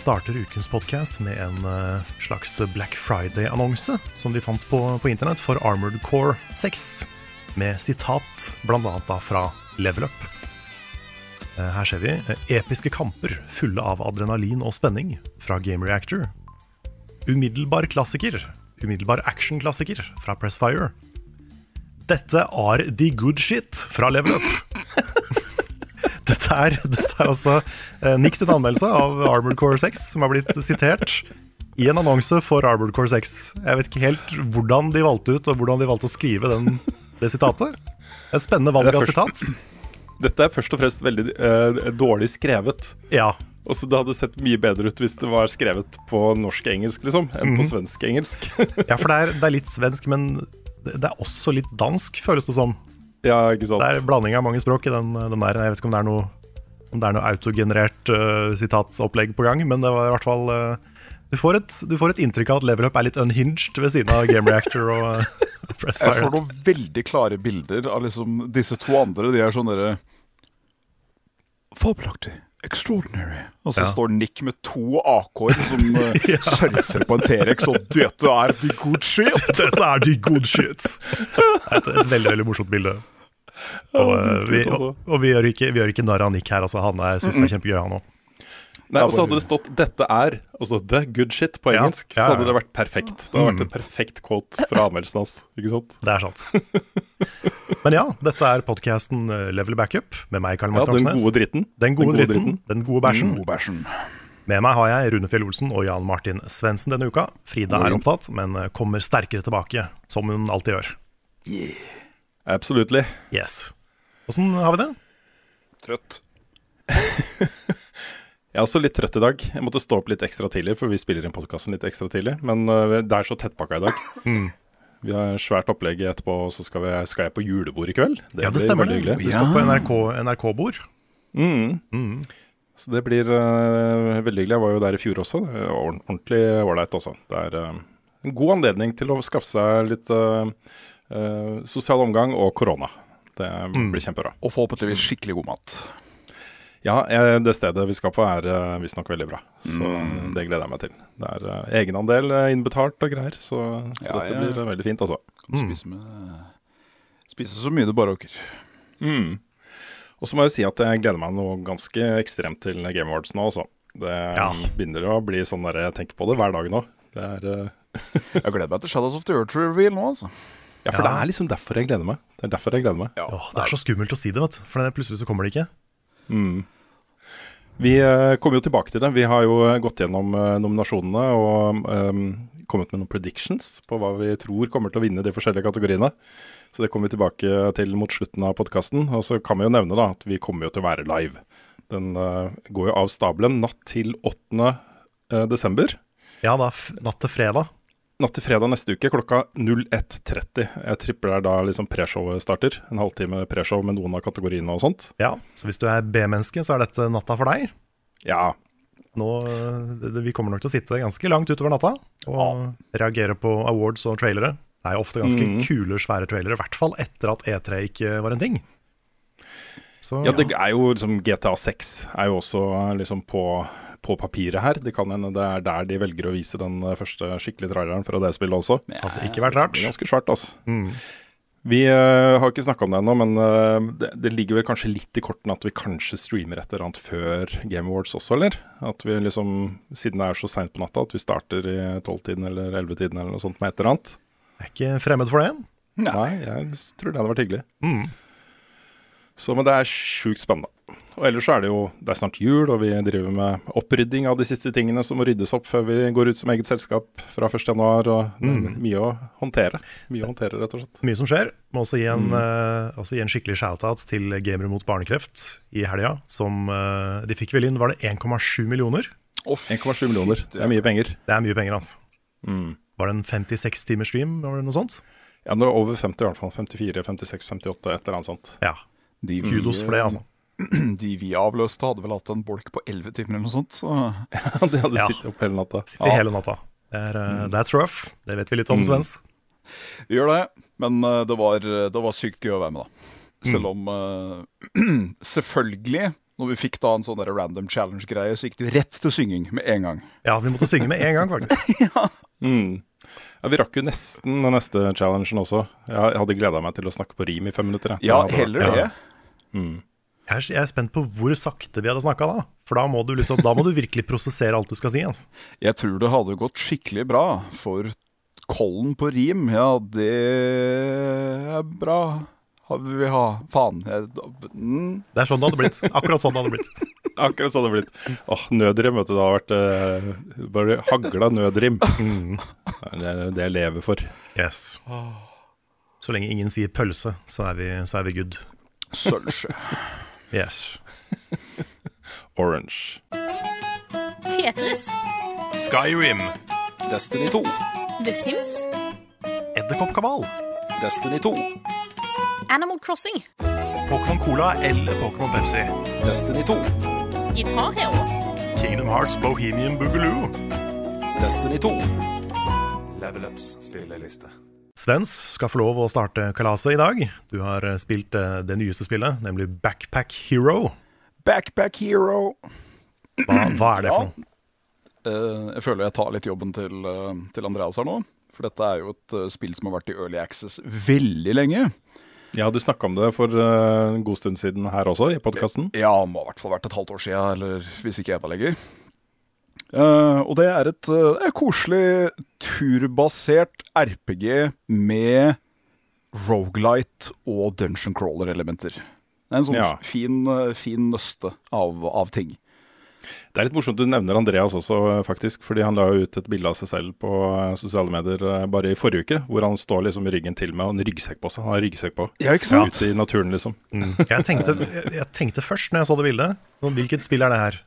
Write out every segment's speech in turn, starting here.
Starter ukens podkast med en eh, slags Black Friday-annonse som de fant på, på internett for Armored Core 6, med sitat bl.a. fra Level Up. Eh, Her ser vi eh, episke kamper fulle av adrenalin og spenning fra Game Reactor. Umiddelbar klassiker, umiddelbar action-klassiker fra Pressfire. Dette er the good shit fra Level Up. Dette er, dette er altså eh, Nix sin anmeldelse av Armored Core 6, som har blitt sitert i en annonse for Armored Core 6. Jeg vet ikke helt hvordan de valgte ut, og hvordan de valgte å skrive den, det sitatet. Et spennende valg er av sitat. Dette er først og fremst veldig eh, dårlig skrevet. Ja. Og så Det hadde sett mye bedre ut hvis det var skrevet på norsk-engelsk, liksom, enn på Mhm. svensk-engelsk. ja, for det er, det er litt svensk, men det, det er også litt dansk, føles det som. Ja, ikke sant. Det er blanding av mange språk i den, den der. Jeg vet ikke om det er noe, om det er noe autogenerert uh, sitatsopplegg på gang, men det var i hvert fall uh, du, får et, du får et inntrykk av at Levelup er litt unhinged ved siden av Game Reactor og uh, Jeg får noen veldig klare bilder av liksom disse to andre. De er sånn derre Fabelaktig. Extraordinary. Og så Ja. står Nick med to AK-er som ja. surfer på en T-rex, og dette er the good shit. Dette er de good shit! Et, et veldig veldig morsomt bilde. Og, ja, vi, og, og vi gjør ikke, vi gjør ikke narr av Nick her. Altså, han syns det er kjempegøy, han òg. Nei, Og så hadde det stått 'dette er', og så 'the good shit' på Ja, engelsk. ja, Så hadde det vært perfekt. Det hadde vært en perfekt quote fra anmeldelsen hans. Ikke sant? Det er sant. Men ja, dette er podkasten Level Backup med meg, Karl Ja, Martin Den gode dritten. Den gode, Den gode dritten, dritten. Den gode bæsjen. God bæsjen. Med meg har jeg Rune Fjell Olsen og Jan Martin Svendsen denne uka. Frida er opptatt, men eh, kommer sterkere tilbake, som hun alltid gjør. Yeah. Absolutely. Yes. Åssen har vi det? Trøtt. Jeg er også litt trøtt i dag. Jeg måtte stå opp litt ekstra tidlig, for vi spiller inn podkasten litt ekstra tidlig. Men uh, det er så tettpakka i dag. Mm. Vi har svært opplegg etterpå, og så skal, vi, skal jeg på julebord i kveld. ja, det stemmer. det. Vi skal på NRK, NRK-bord. Mm. Mm. Så det blir uh, veldig hyggelig. Jeg var jo der i fjor også. Det Ordentlig ålreit altså. Det er uh, en god anledning til å skaffe seg litt sosial omgang og korona. Det Mm. blir kjempebra. Og forhåpentligvis skikkelig god mat. Ja, eh, det stedet vi skal på er uh, visstnok veldig bra. Så Mm. det gleder jeg meg til. Det er eh, egenandel eh, innbetalt og greier, så, så Ja, dette ja. blir eh, veldig fint, altså. Kan Mm. spise med Spise så mye du bare orker. Mm. Og så må jeg si at jeg gleder meg noe ganske ekstremt til Game Awards nå, altså. Det Ja. begynner å bli sånn der jeg tenker på det hver dag nå. Det er, eh, Jeg gleder meg til Shadows of the Earth Reveal nå, altså. ja, for Ja. det er liksom derfor jeg gleder meg. Det er derfor jeg gleder meg. Ja, det er så skummelt å si det, vet du. For plutselig så kommer det ikke. Mm. Vi eh, kommer jo tilbake til det. Vi har jo gått gjennom eh, nominasjonene og um, kommet med noen predictions på hva vi tror kommer til å vinne de forskjellige kategoriene. Så det kommer vi tilbake til mot slutten av podkasten. Og så kan vi jo nevne da at vi kommer jo til å være live. Den uh, går jo av stabelen natt til 8. eh, desember. Ja da, natt til fredag. Natt til fredag neste uke klokka 01.30. Jeg tripper der da liksom preshowet starter. En halvtime preshow med noen av kategoriene og sånt. Ja, Så hvis du er B-menneske, så er dette natta for deg. Ja, Nå, det, det- Vi kommer nok til å sitte ganske langt utover natta og reagere på awards og trailere. Det er jo ofte ganske Mm. kule, svære trailere, i hvert fall etter at E3 ikke var en ting. Så Ja, det er jo liksom GTA 6 er jo også liksom på, på papiret her. Det kan hende det er der de velger å vise den eh, første skikkelige traileren fra det spillet også. hadde ikke vært rart. Ganske svært, altså. Mm. Vi uh, har ikke snakka om det ennå, men uh, det, det ligger vel kanskje litt i kortene at vi kanskje streamer et eller annet før Game Awards også, eller? At vi liksom, siden det er så seint på natta, at vi starter i tolvtiden eller ellevetiden eller noe sånt med et eller annet. Jeg er ikke fremmed for det. Nei, jeg tror det hadde vært hyggelig. Mm. Så, men det er sjukt spennende. Og ellers så er det jo Det er snart jul, og vi driver med opprydding av de siste tingene som må ryddes opp før vi går ut som eget selskap fra 1.1. Og er mye å håndtere. Mye å håndtere, rett og slett. Mye som skjer. Må også gi en, eh, også gi en skikkelig shout-out til Gamere mot barnekreft i helga. Som uh, De fikk vel inn, var det 1,7 millioner? 1,7 millioner. Det er mye penger. Det er mye penger, altså. Var det en 56 timers stream, var det noe sånt? Ja, det var over 50 i hvert fall. 54, 56, 58, et eller annet sånt. Ja. De Kudos for det, altså. De vi avløste, hadde vel hatt en bolk på 11 timer eller noe sånt. Så De hadde Ja. sittet opp hele natta. Ja. hele natta. Det er, mm. That's rough. Det vet vi litt om, Svens. vi gjør det. Men eh, det var, det var sykt gøy å være med, da. Selv om uh, Selvfølgelig, når vi fikk da en sånn random challenge-greie, så gikk det jo rett til synging med en gang. Ja, vi måtte synge med en gang, faktisk. Mm. Ja, Vi rakk jo nesten den neste challengen også. Jeg hadde gleda meg til å snakke på rim i fem minutter. jeg. Ja, Det Ja. heller det. Jeg er, jeg er spent på hvor sakte vi hadde snakka da. For da må, du liksom, da må du virkelig prosessere alt du skal si. Altså. Jeg tror det hadde gått skikkelig bra, for Kollen på rim, ja, det er bra. Har vi ha Faen. Mm. Det er sånn det hadde blitt. Akkurat sånn det hadde blitt. Akkurat sånn det hadde blitt. Åh, nødrim, vet du. Det har vært eh, bare hagla nødrim. Mm. Det er det jeg lever for. Yes. Så lenge ingen sier pølse, så er vi, så er vi good. Sølvsjø. Yes. Orange. Tetris. Skyrim. Destiny 2. The Sims. Edderkoppkabal. Destiny 2. Animal Crossing. Pokémon Cola eller Pokémon Pepsi. Destiny 2. Guitar Hero. Kingdom Hearts Bohemian Boogaloo. Destiny 2. Level Ups spilleliste. Svens skal få lov å starte kalaset i dag. Du har eh, spilt eh, det nyeste spillet, nemlig Backpack Hero. Backpack Hero. Hva, hva er det for noe? Ja, jeg føler jeg tar litt jobben til, eh, til Andreas her nå. For dette er jo et eh, spill som har vært i Early Access veldig lenge. Ja, du snakka om det for eh, en god stund siden her også, i podkasten. Ja, det må i hvert fall vært et halvt år siden, eller hvis ikke enda lenger. Uh, og det er et, uh, er koselig turbasert RPG med rogelight og dungeon crawler-elementer. Det er en sånn Ja. fin, fin nøste av, av ting. Det er litt morsomt du nevner Andreas også, faktisk. Fordi han la ut et bilde av seg selv på eh, sosiale medier eh, bare i forrige uke. Hvor han står liksom med ryggen til med og en ryggsekk på seg. Han har ryggsekk på. Ja, ikke sant? Ute i naturen, liksom. Jeg tenkte, jeg, jeg tenkte først når jeg så det bildet, hvilket spill er det her?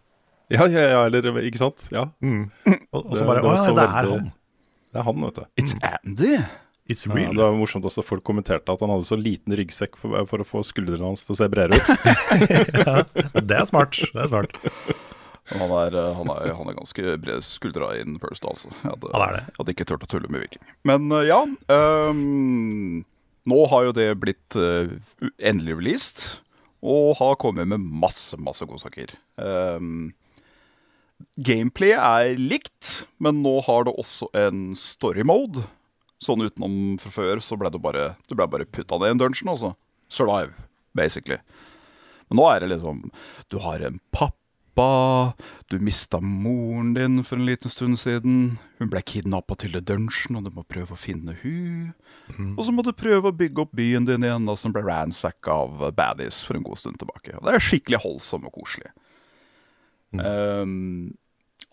Ja, ja, ja, eller ikke sant? Ja. Og, og så bare det Å så ja, det er veldig- han. Det er han, vet du. It's Andy. It's Ja, real. det var morsomt også folk kommenterte at han hadde så liten ryggsekk for, for å få skuldrene hans til å se bredere ut. Det er smart. Det er smart. Han er, eh, han er, han er ganske bred skuldra in person, altså. Jeg hadde, Han er det. jeg hadde ikke turt å tulle med Viking. Men eh, ja. Um, nå har jo det blitt uh, endelig released, og har kommet med masse, masse godsaker. Um, gameplay er likt, men nå har det også en story mode. Sånn utenom fra før så ble du bare, du ble bare putta ned i en dungeon, altså. Survive, basically. Men nå er det liksom Du har en pappa, du mista moren din for en liten stund siden. Hun ble kidnappa til The Dungeon, og du må prøve å finne hun. Og så må du prøve å bygge opp byen din igjen, da, som ble ransacka av baddies for en god stund tilbake. Og det er skikkelig holdsom og koselig. Um,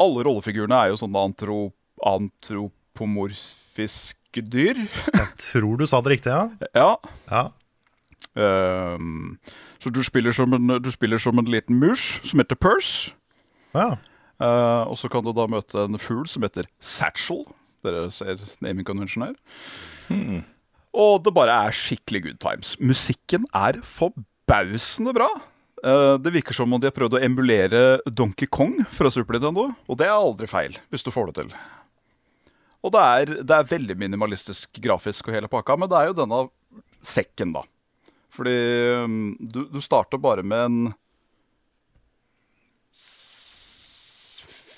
alle rollefigurene er jo sånne antrop antropomorfiske dyr. Jeg tror du sa det riktig, ja. ja. ja. Um, så du spiller, som en, du spiller som en liten mus som heter Purse. ja. Uh, og så kan du da møte en fugl som heter Satchel. Dere ser naming convention her. Og det bare er skikkelig good times. Musikken er forbausende bra. Uh, det virker som om de har prøvd å emulere Donkey Kong fra Super Nintendo. Og det er aldri feil, hvis du får det til. Og det er, det er veldig minimalistisk grafisk og hele pakka, men det er jo denne sekken, da. Fordi um, du, du starter bare med en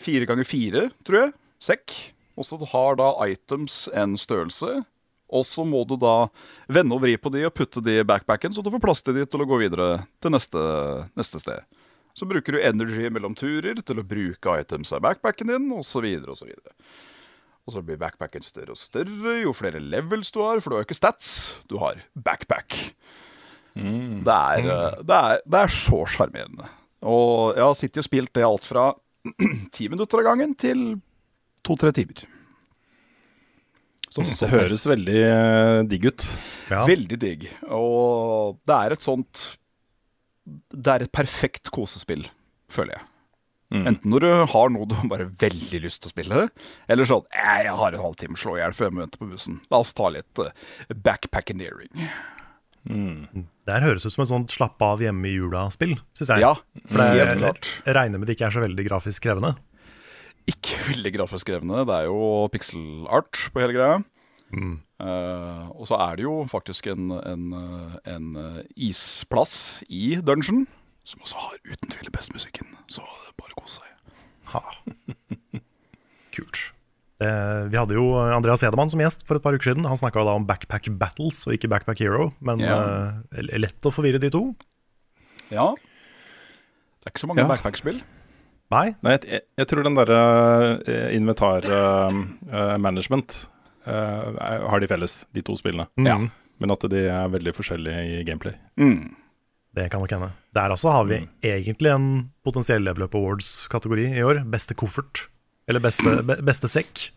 fire ganger fire, tror jeg, sekk. Og så har da items en størrelse. Og så må du da vende og vri på de og putte de i backpacken, så du får plass til de til å gå videre til neste, neste sted. Så bruker du energy mellom turer til å bruke items av backpacken din, osv. osv. Og så blir backpacken større og større jo flere levels du har, for du har jo ikke stats, du har backpack. Det, er, eh, det, er, det er så sjarmerende. Og jeg har sittet og spilt det alt fra ti minutter av gangen til to-tre timer. Så, Det høres veldig eh, digg ut. Ja. Veldig digg. Og det er et sånt Det er et perfekt kosespill, føler jeg. Enten når du har noe du bare veldig lyst til å spille, eller sånn «Eh, 'Jeg har en halvtime, slå i hjel før jeg møter på bussen'. La oss ta litt uh, backpackeneering. Det her høres ut som et sånt slapp av hjemme i jula-spill, syns jeg. Ja, For det jeg regner med det ikke er så veldig grafisk krevende. Ikke veldig grafisk krevende. Det er jo pixelart på hele greia. Eh, og så er det jo faktisk en, en, eh, en eh, isplass i dungeon, som også har uten tvil best musikken. Så bare kos seg. Ha. Kult. Vi hadde jo Andreas Hedemann som gjest for et par uker siden. Han snakka da om Backpack Battles og ikke Backpack Hero. Men yeah. uh, lett å forvirre de to. Ja. Det er ikke så mange Ja. backpack-spill. Nei, Nei, jeg, jeg, tror den derre uh, inventar eh, eh, management eh, er- har de felles, de to spillene. Ja. Men at de er veldig forskjellige i gameplay. Mm. det kan nok hende. Der også har vi egentlig en potensiell Level Up Awards-kategori i år. Beste koffert. Eller beste, be, beste sekk.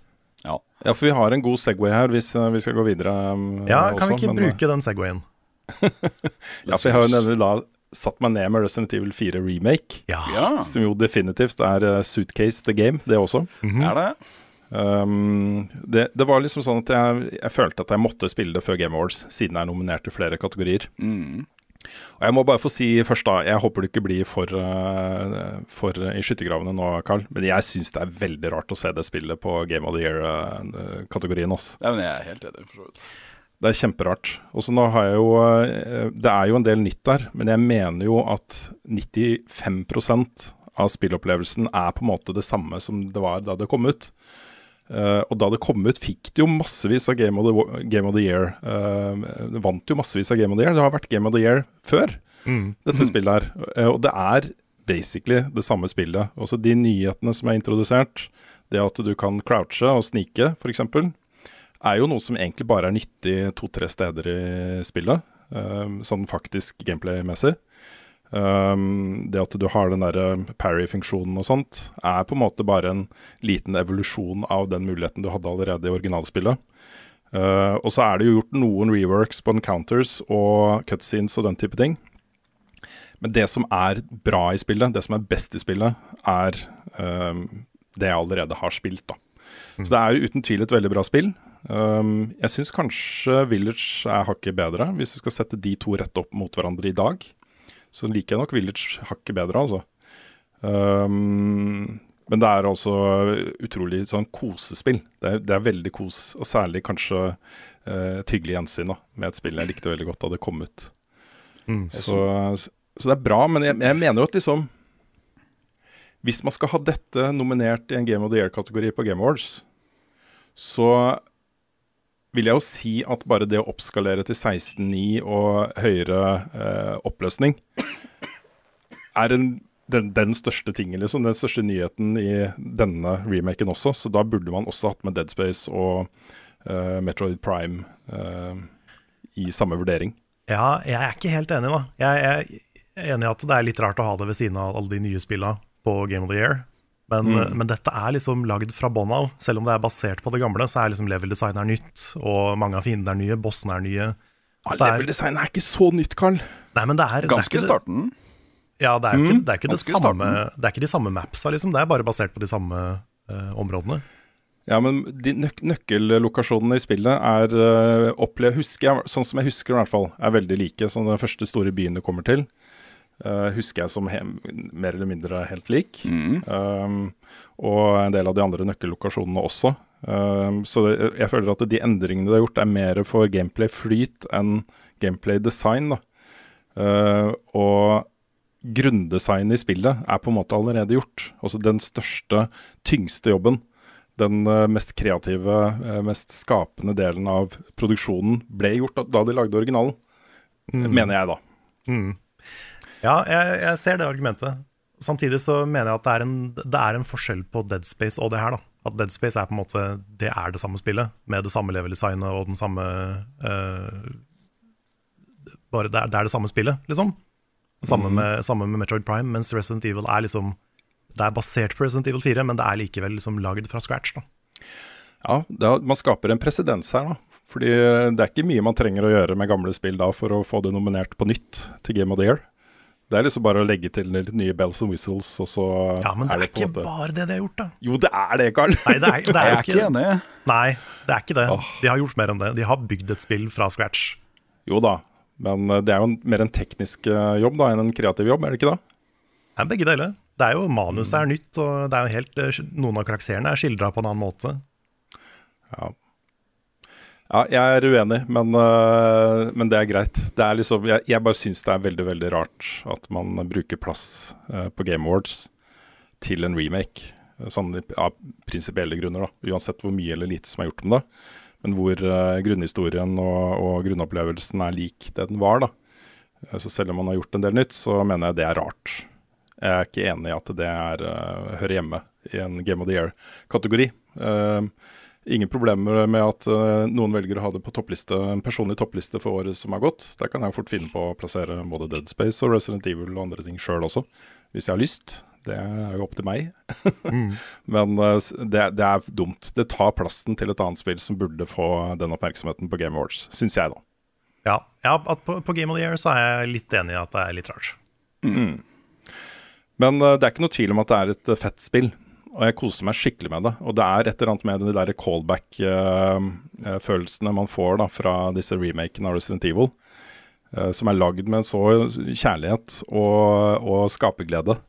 Ja. Ja, for vi har en god Segway her hvis eh, vi skal gå videre. um, Ja, også, kan vi ikke men, eh, bruke den Segwayen? Ja, for jeg har jo nemlig da satt meg ned med Resident Evil 4 Remake. Ja. ja. Som jo definitivt er eh, Suitcase the Game, det også. Er det? Um, det, det var liksom sånn at jeg, jeg følte at jeg måtte spille det før Game Awards, siden jeg er nominert i flere kategorier. Mm. Og jeg må bare få si først, da, jeg håper du ikke blir for, uh, for i skyttergravene nå, Carl. Men jeg syns det er veldig rart å se det spillet på Game of the Year-kategorien. Uh, Ja, men jeg er helt enig, for så vidt. Det er kjemperart. Og så nå har jeg jo eh, Det er jo en del nytt der, men jeg mener jo at 95% av spillopplevelsen er på en måte det samme som det var da det kom ut. Uh, og da det kom ut, fikk det jo massevis av Game of the, Game of the Year. Uh, det vant jo massevis av Game of the Year. Det har vært Game of the Year før, dette spillet her. Uh, og det er basically det samme spillet. Også de nyhetene som er introdusert, det at du kan crouche og snike, f.eks er jo noe som egentlig bare er nyttig to-tre steder i spillet, um, sånn faktisk gameplay-messig. Um, det at du har den der parry-funksjonen og sånt, er på en måte bare en liten evolusjon av den muligheten du hadde allerede i originalspillet. Uh, og så er det jo gjort noen reworks på encounters og cutscenes og den type ting. Men det som er bra i spillet, det som er best i spillet, er um, det jeg allerede har spilt, da. Så det er uten tvil et veldig bra spill. Um, jeg syns kanskje Village er hakket bedre, hvis du skal sette de to rett opp mot hverandre i dag. Så liker jeg nok Village hakket bedre, altså. Um, men det er altså utrolig sånn kosespill. Det er, det er veldig kos, og særlig kanskje eh, et hyggelig gjensyn da, med et spill jeg likte veldig godt da det kom ut. Så, så det er bra, men jeg, jeg mener jo at liksom Hvis man skal ha dette nominert i en Game of the Year-kategori på Game Awards, så vil jeg jo si at bare det å oppskalere til 16.9 og høyere eh, oppløsning er en, den, den største tingen, liksom. Den største nyheten i denne remaken også. Så da burde man også hatt med Dead Space og eh, Metroid Prime eh, i samme vurdering. Ja, jeg er ikke helt enig, da. Jeg, er enig i at det er litt rart å ha det ved siden av alle de nye spillene på Game of the Year. Men, men dette er liksom lagd fra bånn av. Selv om det er basert på det gamle, så er liksom level design er nytt, og mange av fiendene er nye, bossene er nye. Ja, det er- level design er ikke så nytt, Carl. Nei, men det er, det er Ganske ikke i starten. Ja, det er jo ikke, det er ikke, det ganske samme, starten. det er ikke de samme mapsa, liksom. Det er bare basert på de samme uh, områdene. Ja, men de nøk nøkkellokasjonene i spillet er uh, opplev, husker jeg, Sånn som jeg husker i hvert fall, er veldig like. Som den første store byen du kommer til, eh, husker jeg som he mer eller mindre helt lik. Um, og en del av de andre nøkkellokasjonene også. Um, så det, jeg føler at de endringene de har gjort, er mer for gameplay-flyt enn gameplay-design. Uh, og grunndesignet i spillet er på en måte allerede gjort. Altså den største, tyngste jobben. Den eh, mest kreative, eh, mest skapende delen av produksjonen ble gjort da, da de lagde originalen. Mener jeg, da. Ja, jeg, jeg ser det argumentet. Samtidig så mener jeg at det er, en, det er en forskjell på Dead Space og det her. da. At Dead Space er på en måte det er det samme spillet, med det samme level-designet og den samme uh, bare det er, det er det samme spillet, liksom. Samme, med, samme med Metroid Prime, mens Resident Evil er liksom Det er basert på Resident Evil 4, men det er likevel liksom lagd fra scratch. da. Ja, er, man skaper en presedens her, da. Fordi det er ikke mye man trenger å gjøre med gamle spill da for å få det nominert på nytt til Game of the Year. Det er liksom bare å legge til litt nye bells and whistles, og så Ja, men det er det ikke måte- bare det de har gjort, da. Jo, det er det, Karl! Nei, det er, det er Jeg er ikke enig. Nei, det er ikke det. Oh. De har gjort mer enn det. De har bygd et spill fra scratch. Jo da, men eh, det er jo en, mer en teknisk eh, jobb da enn en kreativ jobb, er det ikke da? Det er begge deler. Det er jo Manuset er nytt, og det er jo helt, eh, noen av karakterene er skildra på en annen måte. Ja. Ja, jeg er uenig, men, uh, men det er greit. Det er liksom, jeg, jeg bare syns det er veldig veldig rart at man bruker plass uh, på Game Awards til en remake. Sånn av prinsipielle grunner, da. Uansett hvor mye eller lite som er gjort om det. Men hvor uh, grunnhistorien og, og grunnopplevelsen er lik det den var, da. Eh, Så selv om man har gjort en del nytt, så mener jeg det er rart. Jeg er ikke enig i at det er, hører hjemme i en Game of the Year-kategori. Uh, Ingen problemer med at eh, noen velger å ha det på toppliste, en personlig toppliste for året som har gått. Der kan jeg fort finne på å plassere både Dead Space og Resident Evil og andre ting sjøl også, hvis jeg har lyst. Det er jo opp til meg. Men eh, det, det er dumt. Det tar plassen til et annet spill som burde få den oppmerksomheten på Game Awards, syns jeg, da. Ja, ja på, på Game of the Year så er jeg litt enig i at det er litt rart. Men eh, det er ikke noe tvil om at det er et fett spill. Og jeg koser meg skikkelig med det. Og det er et eller annet med de der callback-følelsene man får da fra disse remakene av Resident Evil, eh, som er lagd med så kjærlighet og, og skaperglede.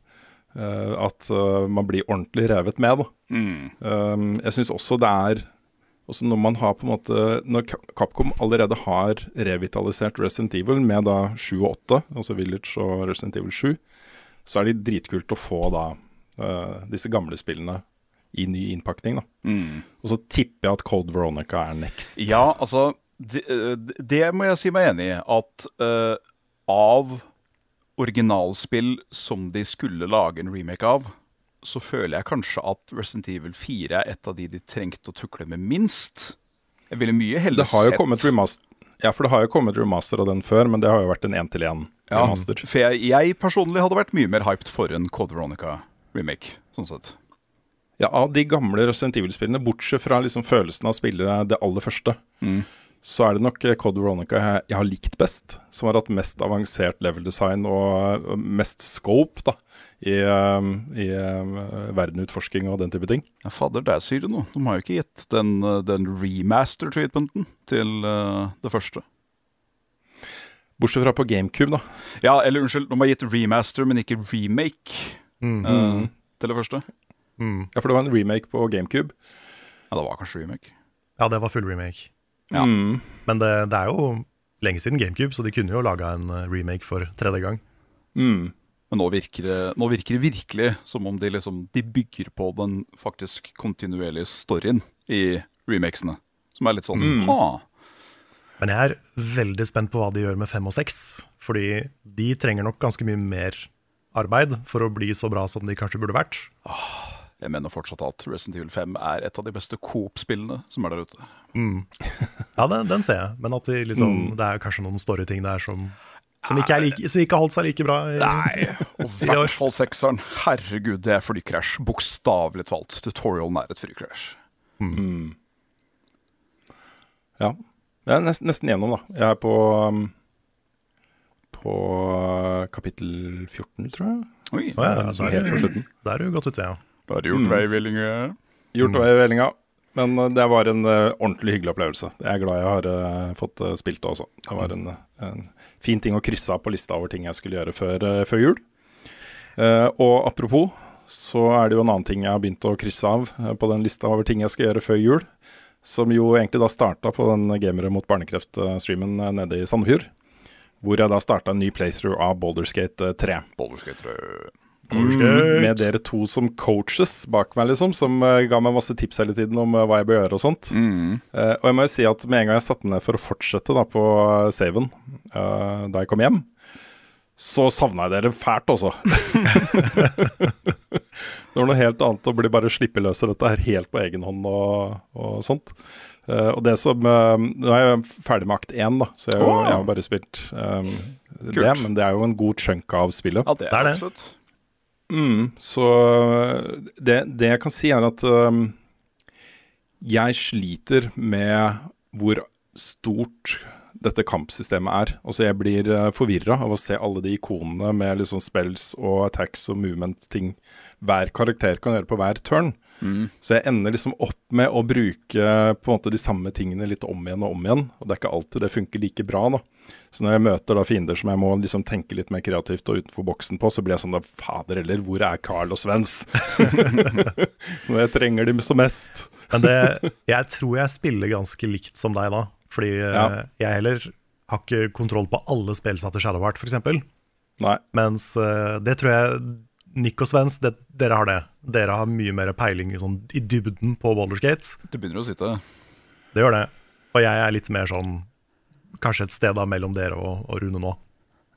eh, at eh, man blir ordentlig revet med. Um, jeg syns også det er også når man har på en måte Når Capcom allerede har revitalisert Resident Evil med da 7 og 8, altså Village og Resident Evil 7, så er det dritkult å få da eh, disse gamle spillene i ny innpakning. da. Og så tipper jeg at Cold Veronica er next. Ja, altså det, eh, det må jeg si meg enig i. At uh, av originalspill som de skulle lage en remake av, så føler jeg kanskje at Resident Evil 4 er et av de de trengte å tukle med minst. Jeg ville mye heller Det har jo sett kommet remaster Ja, for det har jo kommet remaster av den før, men det har jo vært en én-til-én-remaster. For jeg, jeg personlig hadde vært mye mer hyped for en Code Veronica remake, sånn sett. Ja, av de gamle Resident Evil-spillene, bortsett fra liksom følelsen av å spille det aller første, så er det nok eh, Code Veronica jeg, jeg har likt best. Som har hatt mest avansert level design og og mest scope da, i, um, i um, verdenutforsking og den type ting. Ja, Fader, der sier du noe. De har jo ikke gitt den, eh, den remaster-treatmenten til uh, det første. Bortsett fra på GameCube, da. Ja, eller unnskyld, de har gitt remaster, men ikke remake eh, til det første. Ja, for det var en remake på GameCube. Ja, det var kanskje remake. Ja, det var full remake. Ja. Men det, det er jo lenge siden GameCube, så de kunne jo laga en eh, remake for tredje gang. Mm. Men nå virker, det, nå virker det virkelig som om de, liksom, de bygger på den faktisk kontinuerlige storyen i remakesene. Som er litt sånn ha. Men jeg er veldig spent på hva de gjør med fem og seks. Fordi de trenger nok ganske mye mer arbeid for å bli så bra som de kanskje burde vært. Jeg mener fortsatt at Resident Evil 5 er et av de beste Coop-spillene som er der ute. Ja, den, den ser jeg, men at de liksom, det er kanskje noen storyting der som, som, ikke er like, som ikke har holdt seg like bra. i- Nei, og i hvert fall sekseren. Herregud, det er flykrasj. Bokstavelig talt. Tutorialen er et flykrasj. Ja. Jeg er nesten, nesten gjennom, da. Jeg er på um, På kapittel 14, tror jeg. Oi, så ja, Som da er helt på slutten. da er du godt ute, ja. da har du gjort veivillinge. Gjort vei i vellinga. Men uh, det var en uh, ordentlig hyggelig opplevelse. Jeg er glad jeg har uh, fått uh, spilt det også. Det var en, en fin ting å krysse av på lista over ting jeg skulle gjøre før, uh, før jul. Uh, og apropos, så er det jo en annen ting jeg har begynt å krysse av uh, på den lista over ting jeg skal gjøre før jul. Som jo egentlig da starta på den Gamere mot barnekreft-streamen uh, nede i Sandefjord. Hvor jeg da starta en ny playthrough av Boulderskate 3. Boulderskate. Mm, med dere to som coaches bak meg, liksom, som uh, ga meg masse tips hele tiden om uh, hva jeg bør gjøre og sånt. Eh, og jeg må jo si at med en gang jeg satte meg ned for å fortsette da på uh, saven eh, da jeg kom hjem, så savna jeg dere fælt, altså. det var noe helt annet å bli bare slippe løs i dette her helt på egen hånd og, og sånt. Eh, og det som uh, Nå er jeg ferdig med akt én, da, så jeg, har jeg har bare spilt um, det. Men det er jo en god chunk av spillet. Ja, det Det er er det. absolutt. Mm, så det, det jeg kan si, er at um, jeg sliter med hvor stort dette kampsystemet er. Altså Jeg blir uh, forvirra av å se alle de ikonene med liksom spells og attacks og movement-ting hver karakter kan gjøre på hver turn. Så jeg ender liksom opp med å bruke på en måte de samme tingene litt om igjen og om igjen. Og det er ikke alltid det funker like bra. da. Så når jeg møter da fiender som jeg må liksom tenke litt mer kreativt og utenfor boksen på, så blir jeg sånn da fader heller, hvor er Carl og Svens? når jeg trenger dem som mest. Men det, jeg tror jeg spiller ganske likt som deg da. Fordi eh, Ja. jeg heller har ikke kontroll på alle spillsatte Shadowheart, f.eks. Mens eh, det tror jeg Nick og Svens, det, dere har det. Dere har mye mer peiling i sånn, i dybden på Baldur's. Det begynner å sitte. Det gjør det. Og jeg er litt mer sånn Kanskje et sted da mellom dere og, og Rune nå.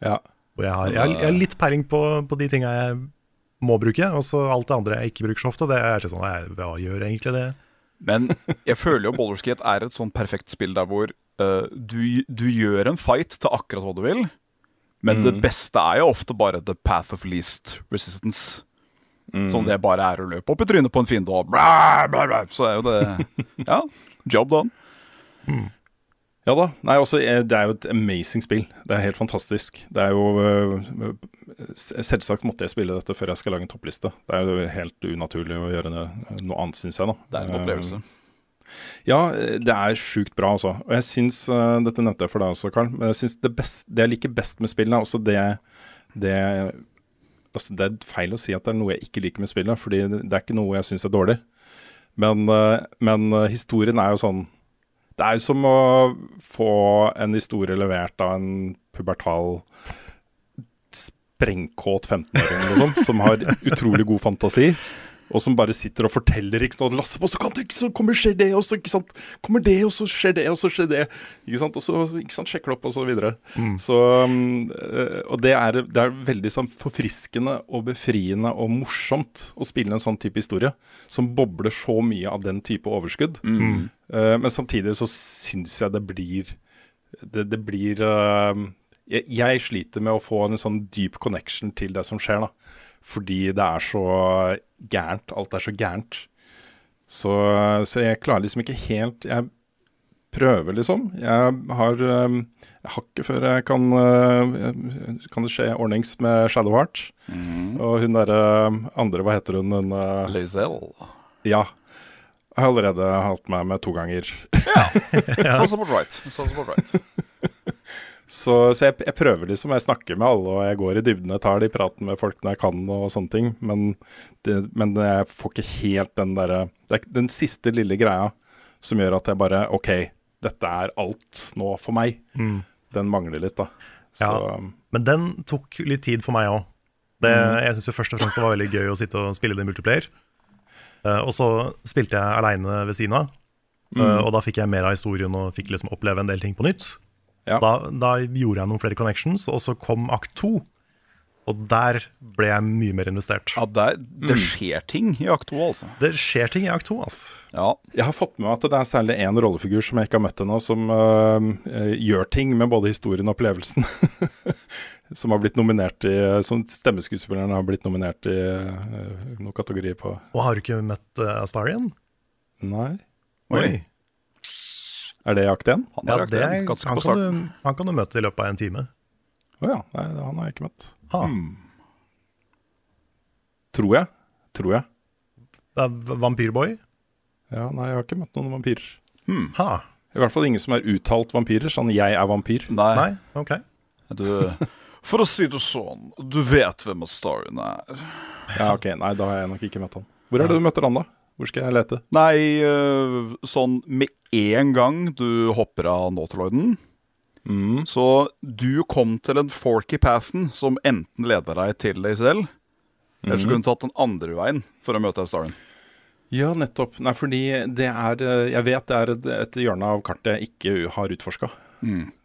Ja. Hvor jeg har, jeg har, jeg har litt peiling på, på de tinga jeg må bruke, og så alt det andre jeg ikke bruker så ofte. Det er ikke sånn, jeg, Hva gjør egentlig det? Men jeg føler jo Baldur's Gate er et sånn perfekt spill der hvor uh, du, du gjør en fight til akkurat hva du vil, men det beste er jo ofte bare the path of least resistance. Som det bare er å løpe opp i trynet på en fiende og bla, bla, bla. Så er jo det Ja, job done. Ja da. Nei, også, eh, det er jo et amazing spill. Det er helt fantastisk. Det er jo s- Selvsagt måtte jeg spille dette før jeg skal lage en toppliste. Det er jo helt unaturlig å gjøre noe annet, syns jeg. da Det er en opplevelse. Eh, Ja, det er sjukt bra, altså. Og jeg syns uh, Dette nevnte jeg for deg også, Karl. Men jeg syns det, det jeg liker best med spillene, er også det, det altså Det er feil å si at det er noe jeg ikke liker med spillet, fordi det er ikke noe jeg syns er dårlig. Men, uh, men uh, historien er jo sånn Det er jo som å få en historie levert av en pubertal sprengkåt 15-åring liksom, som har utrolig god fantasi. Og som bare sitter og forteller ikke sant, Lasse på, så kan det ikke, så kommer skjer det, og så ikke sant, kommer det, og så skjer det, og så skjer det. Ikke sant, Og så ikke sant, sjekker det opp, og så videre. Så, um, eh, og det er, det er veldig sånn forfriskende og befriende og morsomt å spille en sånn type historie. Som bobler så mye av den type overskudd. Eh, men samtidig så syns jeg det blir Det, det blir eh, jeg, jeg sliter med å få en sånn dyp connection til det som skjer, da. Fordi det er så gærent. Alt er så gærent. Så, så jeg klarer liksom ikke helt Jeg prøver, liksom. Jeg har um, hakket før jeg kan uh, Kan det skje ordnings med Shadowheart. Og hun derre andre, hva heter hun? Hun uh, Lazelle. Ja. Jeg har allerede hatt meg med to ganger. Ja. right. Sounds about right. Så, så jeg, jeg prøver liksom, jeg snakker med alle og jeg går i dybden. Jeg tar de praten med folk når jeg kan og sånne ting. Men, det, men jeg får ikke helt den derre Det er den siste lille greia som gjør at jeg bare OK, dette er alt nå for meg. Den mangler litt, da. Så Ja. Men den tok litt tid for meg òg. Jeg syns først og fremst det var veldig gøy å sitte og spille det i multiplayer. Uh, og så spilte jeg aleine ved siden av, eh, og da fikk jeg mer av historien og fikk liksom oppleve en del ting på nytt. Ja. Da, da gjorde jeg noen flere connections, og så kom akt to. Og der ble jeg mye mer investert. Ja, det, er, det skjer ting i akt 2, altså. Det skjer ting i akt to, altså. Ja. jeg har fått med meg at det er særlig én rollefigur som jeg ikke har møtt ennå, som øh, øh, gjør ting med både historien og opplevelsen. som har blitt nominert i Som stemmeskuespillerne har blitt nominert i øh, noen kategorier på Og har du ikke møtt uh, Astarian? Nei. Oi. Er det jakt én? Han Ja, det han, kan du, han kan du møte i løpet av en time. Å ja. Nei, han har jeg ikke møtt. Hmm. Tror jeg. Tror jeg. Det er Vampyrboy? Ja, nei, jeg har ikke møtt noen vampyrer. Hmm. I hvert fall ingen som er uttalt vampyrer, sånn 'jeg er vampyr'. Nei, Nei? Ok. Du, for å si det sånn, du vet hvem Astarion er. Ja, ok, Nei, da har jeg nok ikke møtt han. Hvor er det du møter han, da? Hvor skal jeg lete? Nei, øh, sånn med en gang du hopper av Nautiloiden Mm. Så du kom til en forky pathen som enten leder deg til deg selv, mm. eller så kunne du tatt den andre veien for å møte Starren. Ja, nettopp. Nei, fordi det er eh, Jeg vet det er et, hjørne av kartet jeg ikke har utforska.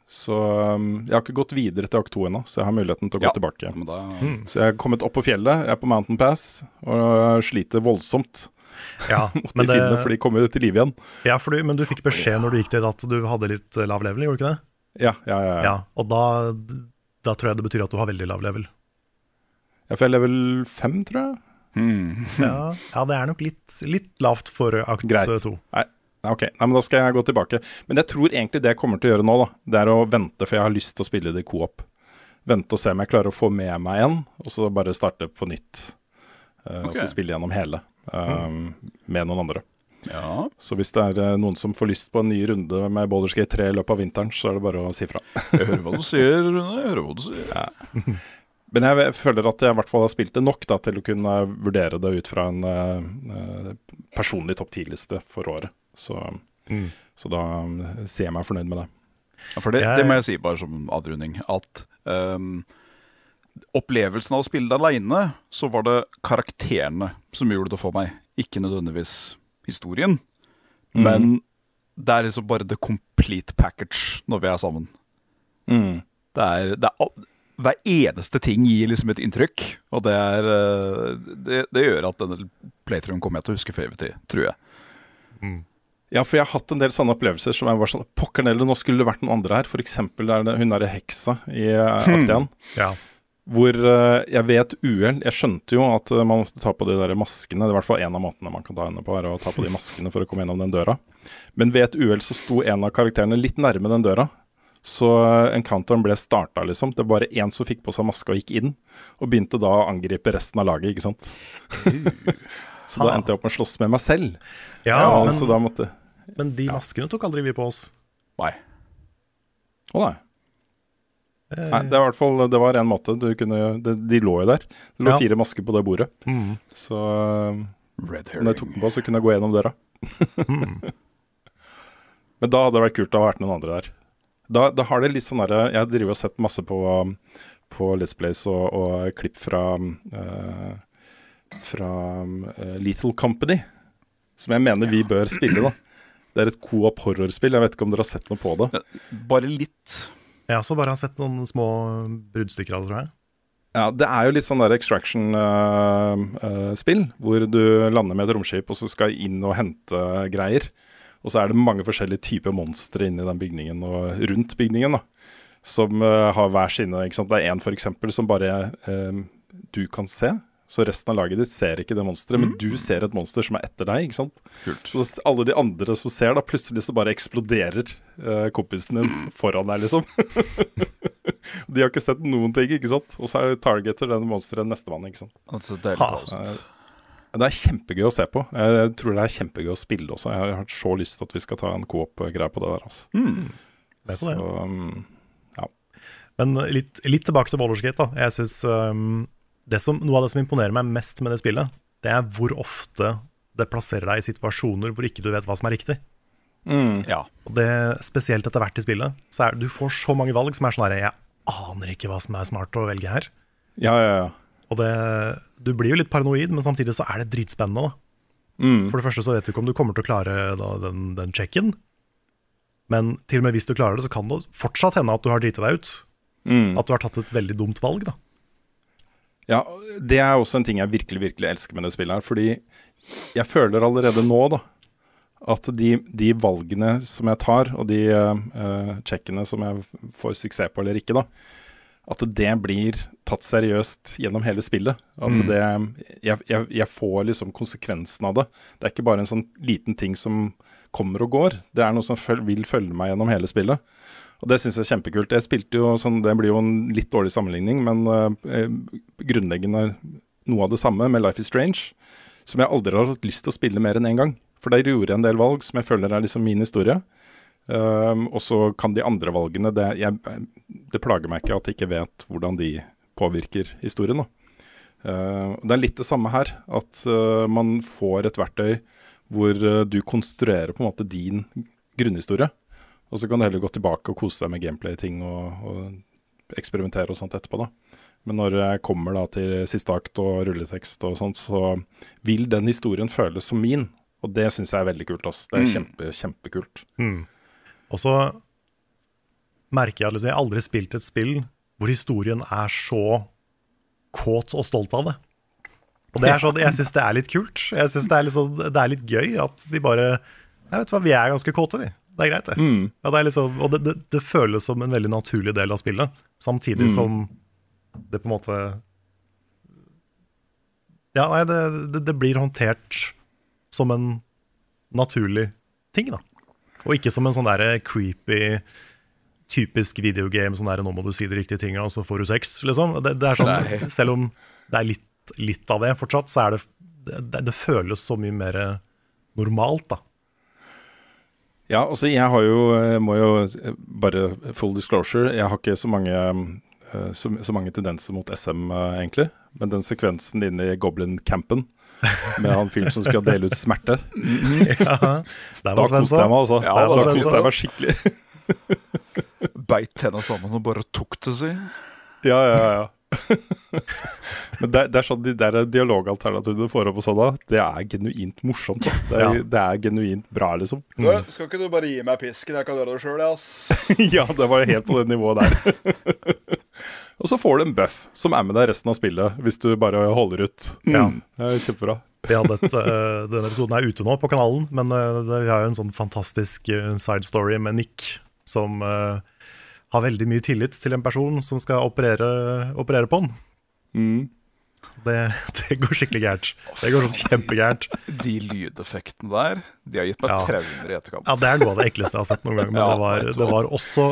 Så um, jeg har ikke gått videre til akt 2 ennå, så jeg har muligheten til å gå Ja. tilbake. Men da, Så jeg er kommet opp på fjellet, jeg er på Mountain Pass og sliter voldsomt Ja, måtte men, de finne, det, for de kom jo til live igjen. ja, for du, men du fikk beskjed når du gikk dit at du hadde litt lav level, gjorde du ikke det? Ja, ja, ja. Ja, ja. Og da, da tror jeg det betyr at du har veldig lav level. Ja, for Jeg er level fem, tror jeg. Hmm. Ja, ja det er nok litt, litt lavt for akt Greit. 2. Nei, nei, ok, nei, men da skal jeg gå tilbake. Men jeg tror egentlig det jeg kommer til å gjøre nå, da, det er å vente, for jeg har lyst til å spille det i co-op. Vente og se om jeg klarer å få med meg en, og så bare starte på nytt. Eh, Og så spille gjennom hele um, med noen andre. Ja. Så hvis det er eh, noen som får lyst på en ny runde med Boulderskate Gate 3 i løpet av vinteren, så er det bare å si fra. Jeg hører hva du sier, Rune. Jeg hører hva du sier. Men jeg føler at jeg i hvert fall har spilt det nok da, til å kunne vurdere det ut fra en eh, eh, personlig topp 10-liste for året. Så, Mm. så da sier jeg meg fornøyd med det. Ja, for det, Jeg- det må jeg si bare som avrunding, at ehm, opplevelsen av å spille det aleine, så var det karakterene som gjorde det for meg. Ikke nødvendigvis historien, men det er liksom bare the complete package når vi er sammen. Mm. Det er, det er Hver eneste ting gir liksom et inntrykk, og det er eh, Det, det gjør at denne playthroughen kommer jeg til å huske for evig tid, tror jeg. Ja, for jeg har hatt en del sånne opplevelser som jeg var sånn Pokker Nelle, nå skulle det vært noen andre her. For eksempel er hun derre heksa i uh, akt 1. Ja. Hvor eh, jeg ved et uhell Jeg skjønte jo at eh, man måtte ta på de der maskene. Det er i hvert fall en av måtene man kan ta henne på, er å ta på de maskene for å komme gjennom den døra. Men ved et uhell så sto en av karakterene litt nærme den døra. Så eh, encounteren ble starta, liksom. Det var bare én som fikk på seg maske og gikk inn. Og begynte da å angripe resten av laget, ikke sant. så da endte jeg opp med å slåss med meg selv. Ja, Ja, men, måtte men de maskene tok aldri vi på oss. Nei. Å nei. Nei, det, var i hvert fall, det var en måte du kunne det, De lå jo der. Det lå Ja. fire masker på det bordet. Mm. Så Red når jeg tok den på, så kunne jeg gå gjennom døra. Men da hadde det vært kult å ha vært noen andre der. Da, da har det litt sånn derre Jeg driver og sett masse på, på Let's Plays og, og klipp fra uh, Fra uh, Lethal Company, som jeg mener vi bør spille, da. Det er et co-op horrorspill. Jeg vet ikke om dere har sett noe på det. Bare litt. Jeg har så bare sett noen små bruddstykker av det, tror jeg. Ja, Det er jo litt sånn der extraction-spill, hvor du lander med et romskip og så skal inn og hente greier. Og så er det mange forskjellige typer monstre inni den bygningen og rundt bygningen. da, Som uh, har hver sine ikke sant? Det er en f.eks. som bare eh, du kan se. Så resten av laget ditt ser ikke det monsteret, men du ser et monster som er etter deg. ikke sant? Kult. Så alle de andre som ser, da plutselig så bare eksploderer eh, kompisen din foran deg, liksom. de har ikke sett noen ting, ikke sant. Og så er det targeter den monsteret nestemann, ikke sant. Altså, det er Ha. Det er kjempegøy å se på. Jeg tror det er kjempegøy å spille også. Jeg har så lyst til at vi skal ta en coop-greie på det der. Altså. Mm. det. Så, um, Men litt, litt tilbake til Baldur's Gate. da. Jeg synes, um, det som, Noe av det som imponerer meg mest med det spillet, det er hvor ofte det plasserer deg i situasjoner hvor ikke du vet hva som er riktig. Ja. Og det Spesielt etter hvert i spillet. Så er, Du får så mange valg som er sånn her Jeg aner ikke hva som er smart å velge her. ja, ja, ja. Og det, Du blir jo litt paranoid, men samtidig så er det dritspennende. da. Mm. For det første så vet du ikke om du kommer til å klare da, den, den checken. Men til og med hvis du klarer det, så kan det fortsatt hende at du har driti deg ut. Mm. At du har tatt et veldig dumt valg. da. Ja, det er også en ting jeg virkelig, virkelig elsker med det spillet her. Fordi jeg føler allerede nå, da, at de, de valgene som jeg tar, og de uh, checkene som jeg får suksess på eller ikke, da, at det blir tatt seriøst gjennom hele spillet. At det jeg, jeg, jeg får liksom konsekvensen av det. Det er ikke bare en sånn liten ting som kommer og går. Det er noe som føl vil følge meg gjennom hele spillet. Og det syns jeg er kjempekult. Jeg spilte jo sånn, Det blir jo en litt dårlig sammenligning, men uh, grunnleggende noe av det samme med Life is Strange. Som jeg aldri har hatt lyst til å spille mer enn én en gang. For der gjorde jeg en del valg som jeg føler er liksom min historie. Um, og så kan de andre valgene det, jeg, det plager meg ikke at jeg ikke vet hvordan de påvirker historien. Uh, det er litt det samme her. At uh, man får et verktøy hvor uh, du konstruerer på en måte din grunnhistorie. Og så kan du heller gå tilbake og kose deg med gameplay-ting og, og eksperimentere og sånt etterpå. da. Men når jeg kommer da til siste akt og rulletekst og sånt, så vil den historien føles som min. Og det syns jeg er veldig kult. ass. Det er kjempe, kjempekult. Og så merker jeg at liksom, jeg har spilt et spill hvor historien er så kåt og stolt av det. Og det er sånn, jeg syns det er litt kult. Jeg synes det, er litt sånn, det er litt gøy at de bare Jeg vet hva, Vi er ganske kåte, vi. Det er greit, det. Ja, det er liksom, og det, det, det føles som en veldig naturlig del av spillet, samtidig som det på en måte Ja, nei, det, det, det blir håndtert som en naturlig ting, da. Og ikke som en sånn derre creepy typisk videogame, sånn der, nå må du si de riktige tinga, og så får du sex, liksom. Det, det er sånn, Nei. selv om det er litt, litt av det fortsatt, så er det det, det føles så mye mer normalt, da. Ja, altså jeg har jo, eh, må jo eh, bare full disclosure, jeg har ikke så mange, eh, så, så mange tendenser mot SM egentlig. Men den sekvensen inne i Goblin-campen med han fyren som skal dele ut smerte, Ja, da koste jeg meg altså. Ja, da da koste jeg meg skikkelig. Beit tenna sammen og bare tok det, si. Ja, ja, ja. Men det, det er sånn de der dialogalternativene du får opp og sånn da, det er genuint morsomt. Da. Det, er, Ja. det er genuint bra, liksom. skal ikke du bare gi meg pisken? Jeg kan gjøre det sjøl, jeg, ass. ja, det var helt på det nivået der. og så får du en buff som er med deg resten av spillet, hvis du bare holder ut. Ja. Det er kjempebra. Vi hadde et, eh, denne episoden er ute nå på kanalen, men eh, vi har jo en sånn fantastisk eh, side story med Nick, som eh, har veldig mye tillit til en person som skal operere, operere på han. Mm. Det, det går skikkelig gærent. Det går sånn kjempegærent. De lydeffektene der, de har gitt meg Ja. traumer i etterkant. Ja, Det er noe av det ekleste jeg har sett noen gang, men Ja, det, var, det var også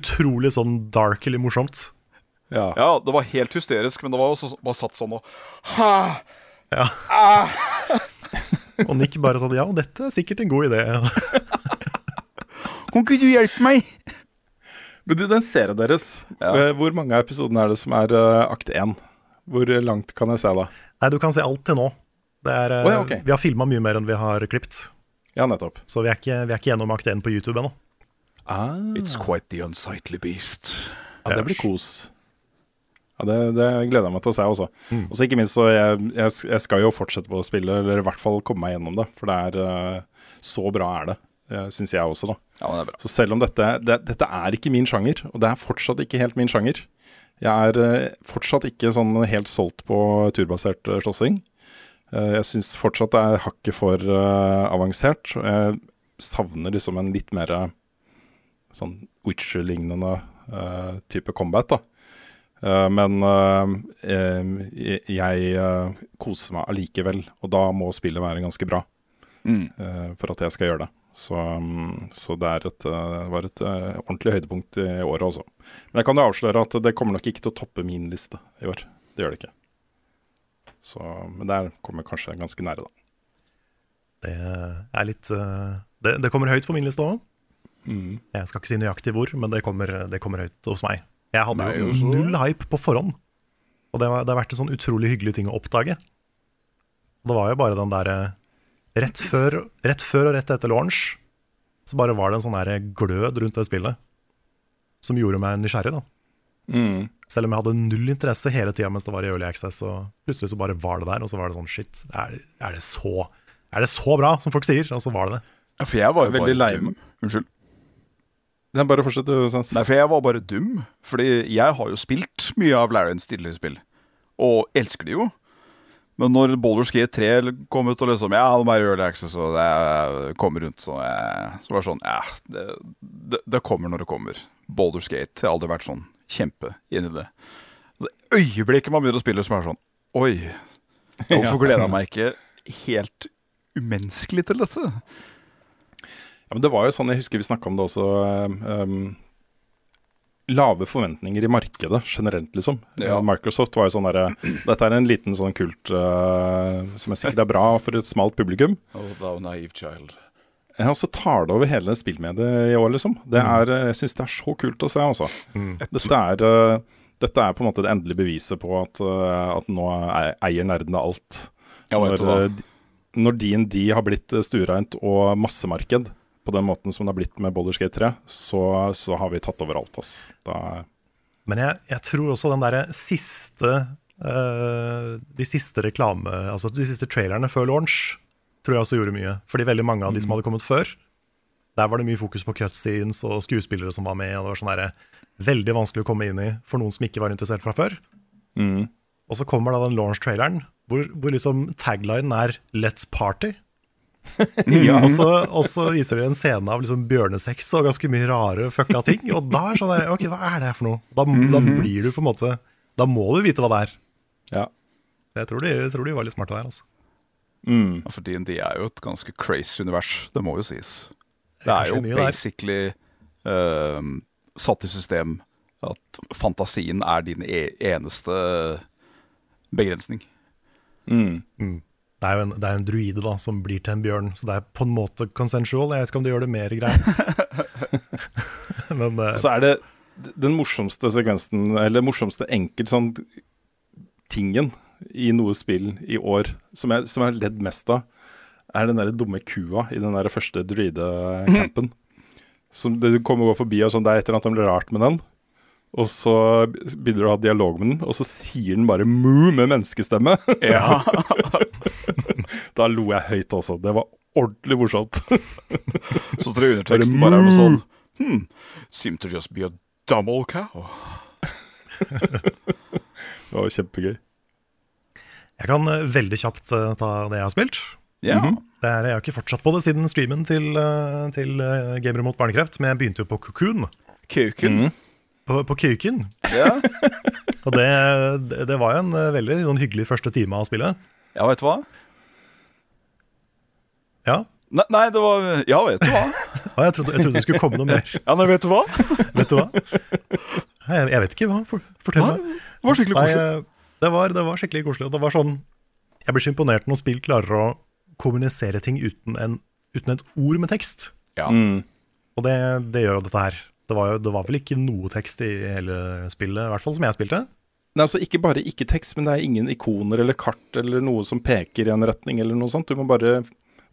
utrolig sånn darkly morsomt. Ja. Ja, det var helt hysterisk, men det var også bare satt sånn og Ja. Og Nick bare sånn Ja, dette er sikkert en god idé. Kan ikke du hjelpe meg? Men du, den serien deres, Ja. eh, hvor mange av episodene er det som er uh, akt én? Hvor langt kan jeg se da? Nei, du kan se alt til nå. Det er, Å ja, okay. Vi har filma mye mer enn vi har klippet. Ja, nettopp. Så vi er ikke, vi er ikke gjennom akt 1 på YouTube ennå. Ah, It's quite the unsightly beast. ja, det blir kos. Ja, det, det gleder jeg meg til å se også. Og så ikke minst, så jeg, jeg, jeg skal jo fortsette på å spille, eller i hvert fall komme meg gjennom det. For det er så bra er det, syns jeg også, da. Ja, men det bra. Så selv om dette, det, dette er ikke min sjanger, og det er fortsatt ikke helt min sjanger Jeg er eh, fortsatt ikke sånn helt solgt på turbasert eh, slåssing. Eh, jeg syns fortsatt det er hakket for eh, avansert. Jeg savner liksom en litt mer eh, sånn Witcher-lignende eh, type combat, da. Uh, men uh, eh, jeg uh, koser meg allikevel, og da må spillet være ganske bra Mm. eh, for at jeg skal gjøre det. Så, mm, så det er et, det, var et eh, ordentlig høydepunkt i året også. Men jeg kan jo avsløre at det kommer nok ikke til å toppe min liste i år. Det gjør det ikke. Så, men der kommer jeg kanskje ganske nære, da. Det er litt eh, det, det kommer høyt på min liste òg. Jeg skal ikke si nøyaktig hvor, men det kommer, det kommer høyt hos meg. Jeg hadde Nei, jo også. null hype på forhånd. Og det, var, det har vært en sånn utrolig hyggelig ting å oppdage. Det var jo bare den derre rett, før- rett før og rett etter launch, så bare var det en sånn der glød rundt det spillet som gjorde meg nysgjerrig, da. Selv om jeg hadde null interesse hele tida mens det var i Early Access, og plutselig så bare var det der, og så var det sånn shit, er, er, det, så, er det så bra som folk sier? Og så var det det. Ja, for jeg var jo Veldig lei meg. Unnskyld. Ja, bare fortsett, du, Sans. Nei, for jeg var bare dum. Fordi jeg har jo spilt mye av Larrens tidligere spill, og elsker det jo. Men når Boulders Gate 3 kom ut og liksom Ja, nå er det Early Access, og det kommer rundt, så, jeg, så var det sånn Ja, det, det, det kommer når det kommer. Boulders Gate. Jeg har aldri vært sånn kjempe inn i det. Så det øyeblikket man begynner å spille, som er sånn Oi, hvorfor gleder jeg meg ikke helt umenneskelig til dette? Ja, men det var jo sånn, jeg husker vi snakka om det også. ehm, lave forventninger i markedet generelt, liksom. Ja. Eh, Microsoft var jo sånn derre Dette er en liten sånn kult uh, som er sikkert er bra for et smalt publikum. Oh, thou naive child. Ja, og så tar det over hele spillmediet i år, liksom. Det er, eh, jeg syns det er så kult å se, altså. Dette, er, uh, dette er på en måte det endelige beviset på at, uh, at nå er- eier nerdene alt. Ja, vet du hva? når, DND har blitt stuereint og massemarked på den måten som det har blitt med Boulder Skate 3, så, så har vi tatt over alt, ass. Da, Men jeg, jeg tror også den derre siste uh, De siste reklame Altså de siste trailerne før launch tror jeg også gjorde mye. Fordi veldig mange av de som hadde kommet før, der var det mye fokus på cutscenes og skuespillere som var med, og det var sånn der, veldig vanskelig å komme inn i for noen som ikke var interessert fra før. Og så kommer da den launch-traileren, hvor, hvor liksom taglinen er 'Let's party'. og, så, og så viser de en scene av liksom bjørnesex og ganske mye rare fucka ting. Og da er sånn der, ok, hva er det her for noe? Da, da blir du på en måte Da må du vite hva det er. Ja. Jeg tror de, jeg tror de var litt smarte der, altså. Mm. Ja, For DND er jo et ganske crazy univers, det må jo sies. Det Det er er jo basically uh, satt i system at fantasien er din e eneste begrensning. Mm. Det er jo en, det er en druide da, som blir til en bjørn, så det er på en måte consensual. Jeg vet ikke om det gjør det mer greit. Men eh, Så er det den morsomste sekvensen, eller morsomste enkelt sånn tingen i noe spill i år som jeg, som jeg har ledd mest av, er den der dumme kua i den der første druidecampen. Som du kommer og går forbi, og sånn, det er et eller annet rart med den. Og så begynner du å ha dialog med den, og så sier den bare 'moo' med menneskestemme. Ja. da lo jeg høyt også. Det var ordentlig morsomt. Så tror jeg underteksten bare er noe sånn Hmm, seem to just be a dumb old cow. det var kjempegøy. jeg kan eh, veldig kjapt uh, ta det jeg har spilt. Ja. Det er, jeg har ikke fortsatt på det siden streamen til, uh, til uh, Gamer mot barnekreft, men jeg begynte jo på Cocoon. Kuken. På, på Kuken. Ja. Og det, det, det var jo en veldig sånn, hyggelig første time av spillet. ja, vet du hva? Ja, Nei, nei, det var Ja, vet du hva? ja, jeg trodde, jeg trodde det skulle komme noe mer. Ja, nei, vet du hva? Vet du hva? Nei, Jeg, jeg vet ikke hva. For, fortell meg. Det var skikkelig koselig. Nei, det var, det var skikkelig koselig. og Det var sånn Jeg blir så imponert når spill klarer å kommunisere ting uten, en, uten et ord med tekst. Ja. Mm. Og det, det gjør jo dette her. Det var, jo, det var vel ikke noe tekst i hele spillet, i hvert fall som jeg spilte. Nei, altså Ikke bare ikke tekst, men det er ingen ikoner eller kart eller noe som peker i en retning eller noe sånt. Du må bare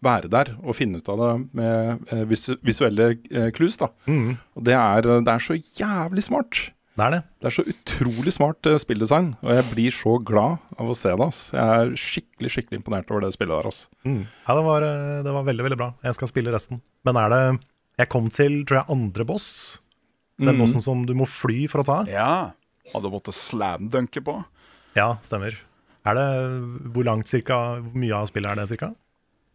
være der og finne ut av det med eh, visuelle eh, clues. da. Og det er, det er så jævlig smart. Det er det. Det er så utrolig smart eh, spilldesign, og jeg blir så glad av å se det. ass. Jeg er skikkelig skikkelig imponert over det spillet der. ass. Ja, det var, eh, det var veldig, veldig bra. Jeg skal spille resten. Men er det Jeg kom til, tror jeg, andre boss. Den mm. bossen som du må fly for å ta. ja. Hadde måttet slamdunke på. Ja, stemmer. Er det Hvor langt cirka, hvor mye av spillet er det cirka?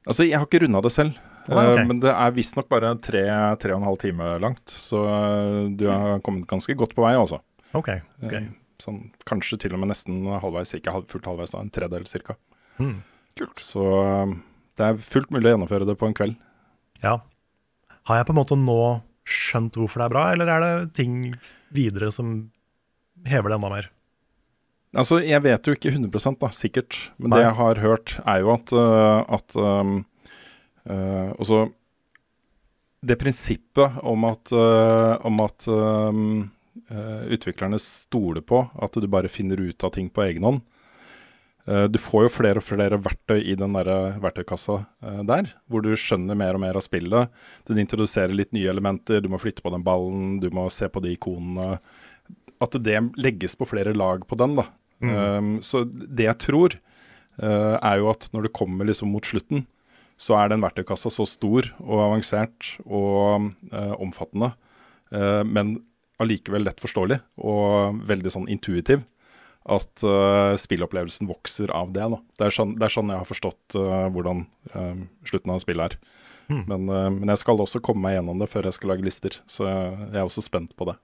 Altså, Jeg har ikke runda det selv, Ah, okay. eh, men det er visstnok bare tre, tre og en halv time langt. Så eh, du har kommet ganske godt på vei, altså. Ok. ok. Eh, Sånn, kanskje til og med nesten halvveis, ikke fullt halvveis, da, en tredel cirka. Mm. Kult. Så det er fullt mulig å gjennomføre det på en kveld. Ja. Har jeg på en måte nå skjønt hvorfor det er bra, eller er det ting videre som hever det enda mer? Altså, Jeg vet jo ikke 100 da, sikkert, men Nei. det jeg har hørt, er jo at, øh, at um, uh, Altså Det prinsippet om at, uh, om at um, uh, utviklerne stoler på at du bare finner ut av ting på egen hånd. Du får jo flere og flere verktøy i den der verktøykassa der, hvor du skjønner mer og mer av spillet. Den introduserer litt nye elementer, du må flytte på den ballen, du må se på de ikonene. At det legges på flere lag på den, da. Um, så det jeg tror, uh, er jo at når det kommer liksom mot slutten, så er den verktøykassa så stor og avansert og uh, omfattende, uh, men allikevel lett forståelig og veldig sånn intuitiv, at uh, spillopplevelsen vokser av det. da. Det er sånn, det er sånn jeg har forstått hvordan slutten av spillet er. Men, uh, men jeg skal også komme meg gjennom det før jeg skal lage lister, så jeg, jeg er også spent på det.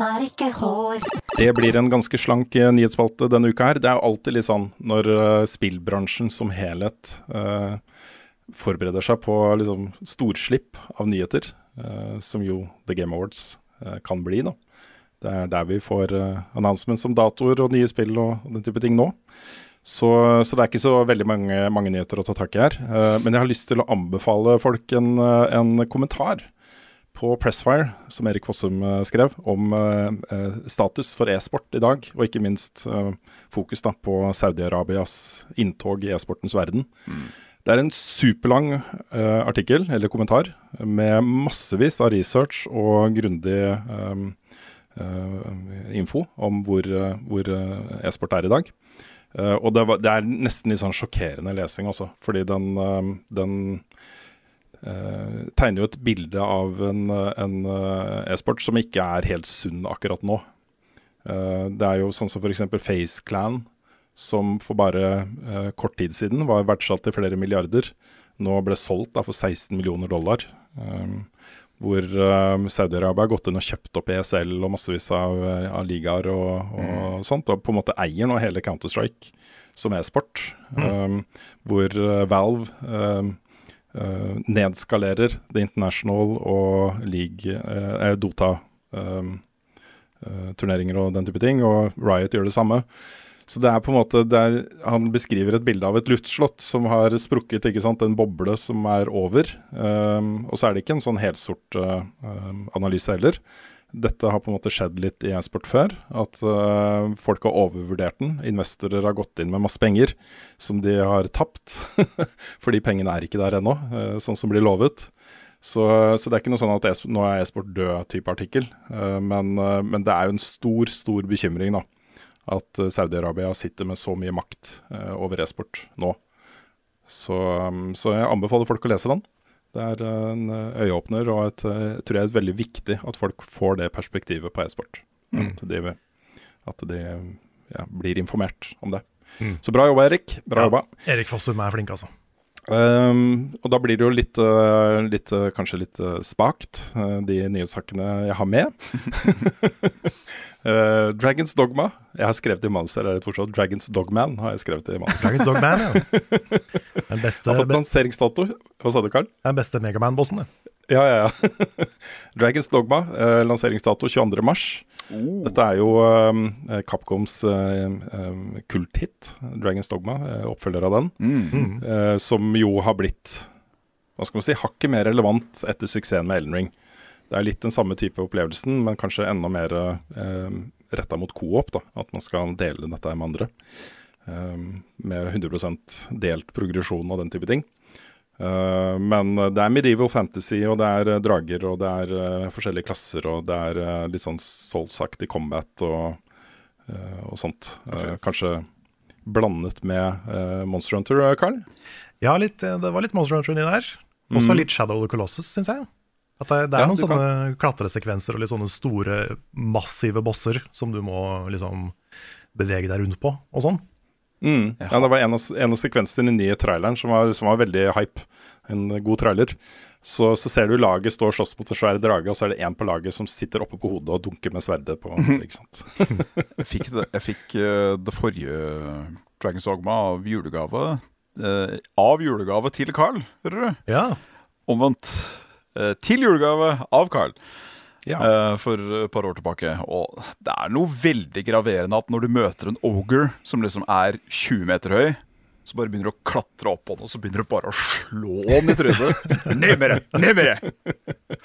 Han er ikke hår. Det blir en ganske slank eh, nyhetsspalte denne uka her. Det er jo alltid litt sånn når eh, spillbransjen som helhet eh, forbereder seg på liksom, storslipp av nyheter, eh, som jo The Game Awards eh, kan bli. da. Det er der vi får eh, announcements om datoer og nye spill og, den type ting nå. Så, så det er ikke så veldig mange, mange nyheter å ta tak i her. Men jeg har lyst til å anbefale folk en, en kommentar på Pressfire, som Erik Fossum eh, skrev, om eh, eh, status for e-sport i dag, og ikke minst fokus da, på Saudi-Arabias inntog i e-sportens verden. Det er en superlang artikkel, eller kommentar, med massevis av research og grundig eh, eh, info om hvor, hvor e-sport er i dag. Eh, og det, var, det er nesten litt sånn sjokkerende lesing også, fordi den, eh, den eh, tegner jo et bilde av en, eh, en eh, e-sport som ikke er helt sunn akkurat nå. Eh, det er jo sånn som f.eks. Face Clan, som for bare eh, kort tid siden var verdsatt til flere milliarder. Nå ble solgt da, for 16 millioner dollar. Um, hvor um, Saudi-Arabia har gått inn og kjøpt opp ESL og massevis av, eh, av ligaer og, og sånt. Og på en måte eier nå hele Counter-Strike som e-sport. Um, hvor Valve um, nedskalerer The International og league, uh, Dota. Um, uh, turneringer og den type ting, og Riot gjør det samme. Så det er på en måte der Han beskriver et bilde av et luftslott som har sprukket, ikke sant, en boble som er over. Um, og så er det ikke en sånn helsort uh, analyse heller. Dette har på en måte skjedd litt i e-sport før. At uh, folk har overvurdert den. Investorer har gått inn med masse penger som de har tapt. Fordi pengene er ikke der ennå, uh, sånn som blir lovet. Så, så, det er ikke noe sånn at e nå er e-sport død-type artikkel. Uh, men, men, det er jo en stor, stor bekymring, da at Saudi-Arabia sitter med så mye makt over e-sport nå. Så, um, så, jeg anbefaler folk å lese den. Det er en øyeåpner, og et, jeg tror det er veldig viktig at folk får det perspektivet på e-sport. Mm. At de, at de ja, blir informert om det. Mm. Så bra jobba, Erik. Bra ja, jobba. Erik Fossum er flink, altså. Um, og da blir det jo litt, uh, litt uh, kanskje litt uh, spakt, de nyhetssakene jeg har med. Dragons Dogma. Jeg har skrevet i manus her, er det fortsatt Dragons Dogman. har jeg skrevet i manus. Dragons Dogman, ja. Den beste, har fått lanseringsdato. Hva sa du, Karl? Den beste Megaman-bossen, det. Ja, ja, ja. Dragons Dogma, lanseringsdato 22.3. Oh. Dette er jo uh, Capcoms uh, um, kulthit, Dragons Dogma, uh, oppfølger av den. Mm. Uh, som jo har blitt hva skal man si, hakket mer relevant etter suksessen med Elden Ring. Det er litt den samme type opplevelsen, men kanskje enda mer uh, retta mot co-op. At man skal dele dette med andre. Med 100% delt progresjon og den type ting. Uh, men det er medieval fantasy, og det er uh, drager, og det er uh, forskjellige klasser, og det er litt sånn Souls-aktig combat og, og sånt. kanskje blandet med Monster Hunter, Carl? Ja, litt, det var litt Monster Hunter inni der. Også mm. litt Shadow of the Colossus, syns jeg. At det, det er ja, noen sånne kan... klatresekvenser og litt sånne store, massive bosser som du må liksom bevege deg rundt på, og sånn. Mm. Ja, det var en av, en av sekvensene i den nye traileren som var, som var, veldig hype. En god trailer. Så, så ser du laget stå og slåss mot en svær drage, og så er det én på laget som sitter oppe på hodet og dunker med sverdet på mm ikke sant? jeg fikk, det, jeg fikk uh, det forrige Dragons Ogma av julegave. Uh, av julegave til Carl, hører du? Ja. Omvendt. Uh, til julegave av Carl ja. uh, for et par år tilbake. Og det er noe veldig graverende at når du møter en ogre som liksom er 20 meter høy, så bare begynner du å klatre opp på den, og så begynner du bare å slå den i trynet. ned med det! Ned med det!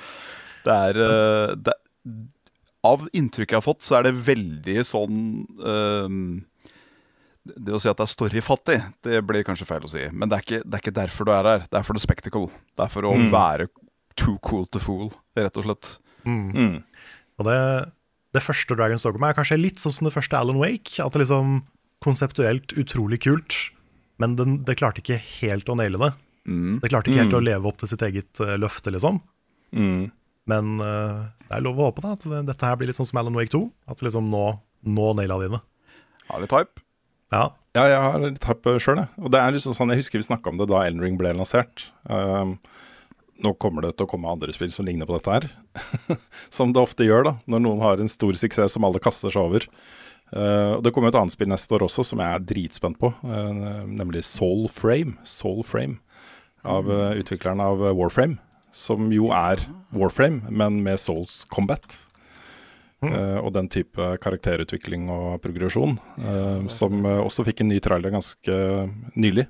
Det er, uh, det Av inntrykket jeg har fått, så er det veldig sånn uh, det å si at det er storyfattig, det blir kanskje feil å si. Men det er, ikke, det er ikke derfor du er her. Det er for the spectacle. Det er for å mm. være too cool to fool, rett og slett. Mm. Mm. Og det, det, første Dragons Dogma er kanskje litt sånn som det første Alan Wake. At det liksom konseptuelt utrolig kult, men den, det klarte ikke helt å naile det. Mm. Det klarte ikke helt å mm. leve opp til sitt eget uh, løfte, liksom. Mm. Men uh, det er lov å håpe da, at det, dette her blir litt sånn som Alan Wake 2. At liksom nå, nå naila de det. Har litt hype. Ja. ja, jeg har litt hype sjøl, jeg. Og det er liksom sånn, Jeg husker vi snakka om det da Eldring Ring ble lansert. Um, nå kommer det til å komme andre spill som ligner på dette her. som det ofte gjør, da, når noen har en stor suksess som alle kaster seg over. Uh, det kommer et annet spill neste år også som jeg er dritspent på, uh, nemlig Soul Frame. Soul Frame av uh, utvikleren av Warframe. Som jo er Warframe, men med Souls Combat. Mm. og den type karakterutvikling og progresjon. som også fikk en ny trailer ganske nylig.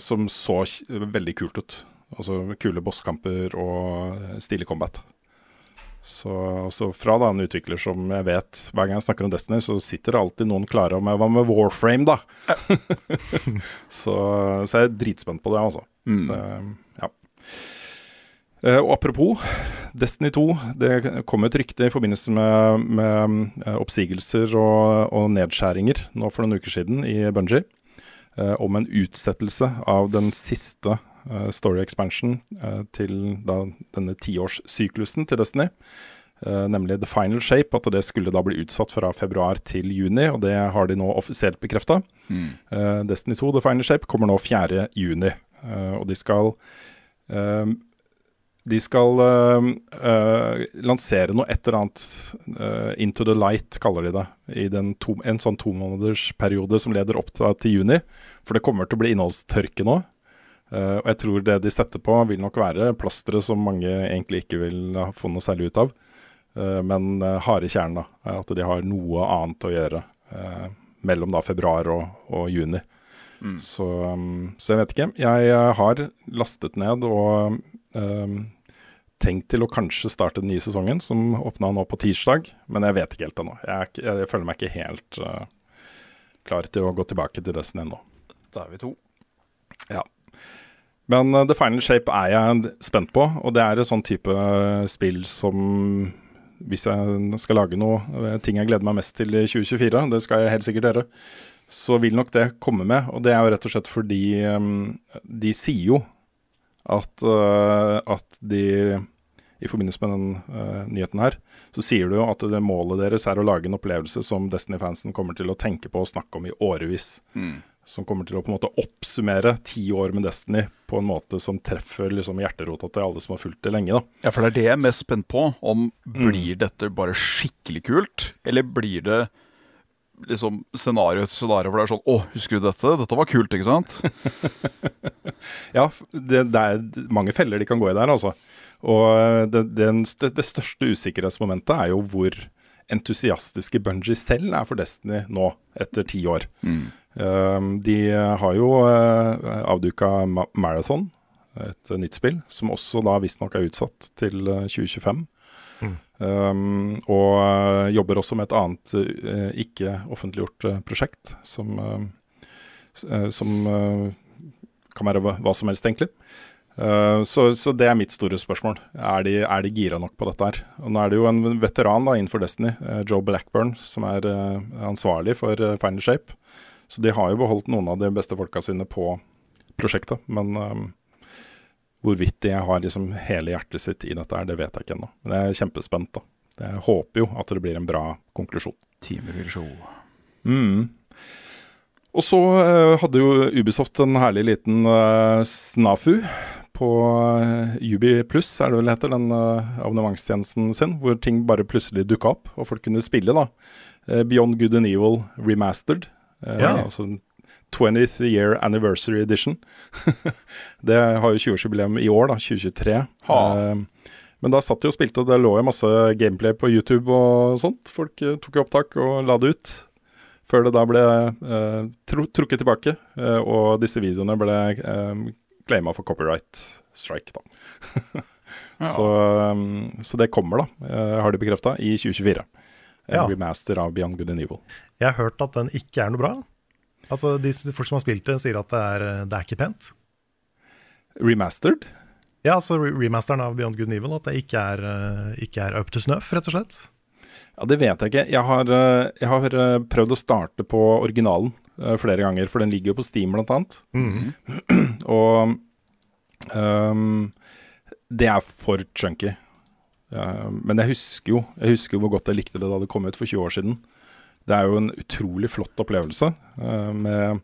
som så veldig kult ut. Altså kule bosskamper og stilig combat. Så, så fra da en utvikler som jeg vet Hver gang jeg snakker om Destiny, så sitter det alltid noen klare om Hva med Warframe, da? så, så, jeg er dritspent på det, altså. Mm. Det, ja. Eh, og apropos Destiny 2. Det kom et rykte i forbindelse med, med eh, oppsigelser og, og, nedskjæringer nå for noen uker siden i Bunji eh, om en utsettelse av den siste story expansion eh, til da denne tiårssyklusen til Destiny. Eh, nemlig The Final Shape, at det skulle da bli utsatt fra februar til juni. Og det har de nå offisielt bekrefta. Mm. Eh, Destiny 2 The Final Shape kommer nå 4. juni. Eh, og de skal eh, De skal uh, uh, lansere noe et eller annet uh, Into the Light, kaller de det. I den to, en sånn tomånedersperiode som leder opp til, til juni. For det kommer til å bli innholdstørke nå. Eh, og jeg tror det de setter på, vil nok være plasteret som mange egentlig ikke vil få noe særlig ut av. Uh, men uh, harde kjernen, da. At de har noe annet å gjøre mellom da februar og, og juni. Mm. Så, um, så jeg vet ikke. Jeg har lastet ned og um, tenkt til å kanskje starte den nye sesongen, som åpna nå på tirsdag. Men jeg vet ikke helt ennå. Jeg, jeg, føler meg ikke helt klar til å gå tilbake til Destiny ennå. Da er vi to. Ja. Men uh, The Final Shape er jeg spent på, og det er et sånn type uh, spill som Hvis jeg skal lage noe uh, ting jeg gleder meg mest til i 2024, det skal jeg helt sikkert gjøre, så vil nok det komme med. Og det er jo rett og slett fordi de sier jo at, at de i forbindelse med den uh, nyheten her, så sier du jo at det målet deres er å lage en opplevelse som Destiny-fansen kommer til å tenke på og snakke om i årevis Mm. Som kommer til å på en måte oppsummere ti år med Destiny på en måte som treffer liksom hjerterota til alle som har fulgt det lenge. da. Ja, for det er det jeg er mest spent på. Om Mm. blir dette bare skikkelig kult, eller blir det liksom scenario etter scenario hvor det er sånn Å, husker du dette? Dette var kult, ikke sant? Ja, det, det er mange feller de kan gå i der, altså. Og det, det, det største usikkerhetsmomentet er jo hvor entusiastiske Bungie selv er for Destiny nå, etter ti år. Um, de har jo uh, avduka Marathon, et uh, nytt spill, som også da visstnok er utsatt til uh, 2025. Um, og jobber også med et annet ikke offentliggjort uh, prosjekt, som, som kan være hva, som helst, egentlig. Uh, så, så det er mitt store spørsmål. Er de, er de gira nok på dette her? Og nå er det jo en veteran da innenfor Destiny, Joe Blackburn, som er uh, ansvarlig for Final Shape. Så de har jo beholdt noen av de beste folka sine på prosjektet. Men um, hvorvidt de har liksom hele hjertet sitt i dette her, det vet jeg ikke ennå. Men jeg er kjempespent, da. Jeg håper jo at det blir en bra konklusjon. Teamet vil show. Mm. Og så uh, hadde jo Ubisoft en herlig liten uh, snafu på uh, Ubi Pluss, er det vel heter, den eh, abonnementstjenesten sin, hvor ting bare plutselig dukka opp, og folk kunne spille, da. Eh, Beyond Good and Evil Remastered. Eh, Ja. Altså 20th Year Anniversary Edition. det har jo 20-årsjubileum i år, da, 2023. Ha. Eh, men da satt de og spilte, og det lå jo masse gameplay på YouTube og sånt. Folk eh, tok jo opptak og la det ut. Før det da ble eh, tro, trukket tilbake, eh, og disse videoene ble uh, claima for copyright strike, da. Ja. så, um, så det kommer, da, eh, har de bekrefta, i 2024. En Ja. remaster av Beyond Good and Evil. Jeg har hørt at den ikke er noe bra. Altså, de folk som har spilt det, sier at det er, det er ikke pent. Remastered? Ja, altså remasteren av Beyond Good and Evil, at det ikke er, eh, ikke er up to snuff, rett og slett. Ja, Det vet jeg ikke. Jeg har, eh, jeg har eh, prøvd å starte på originalen flere ganger, for den ligger jo på Steam blant annet. Og um, det er for chunky. Uh, men jeg husker jo Jeg husker jo hvor godt jeg likte det da det kom ut for 20 år siden. Det er jo en utrolig flott opplevelse. eh, med,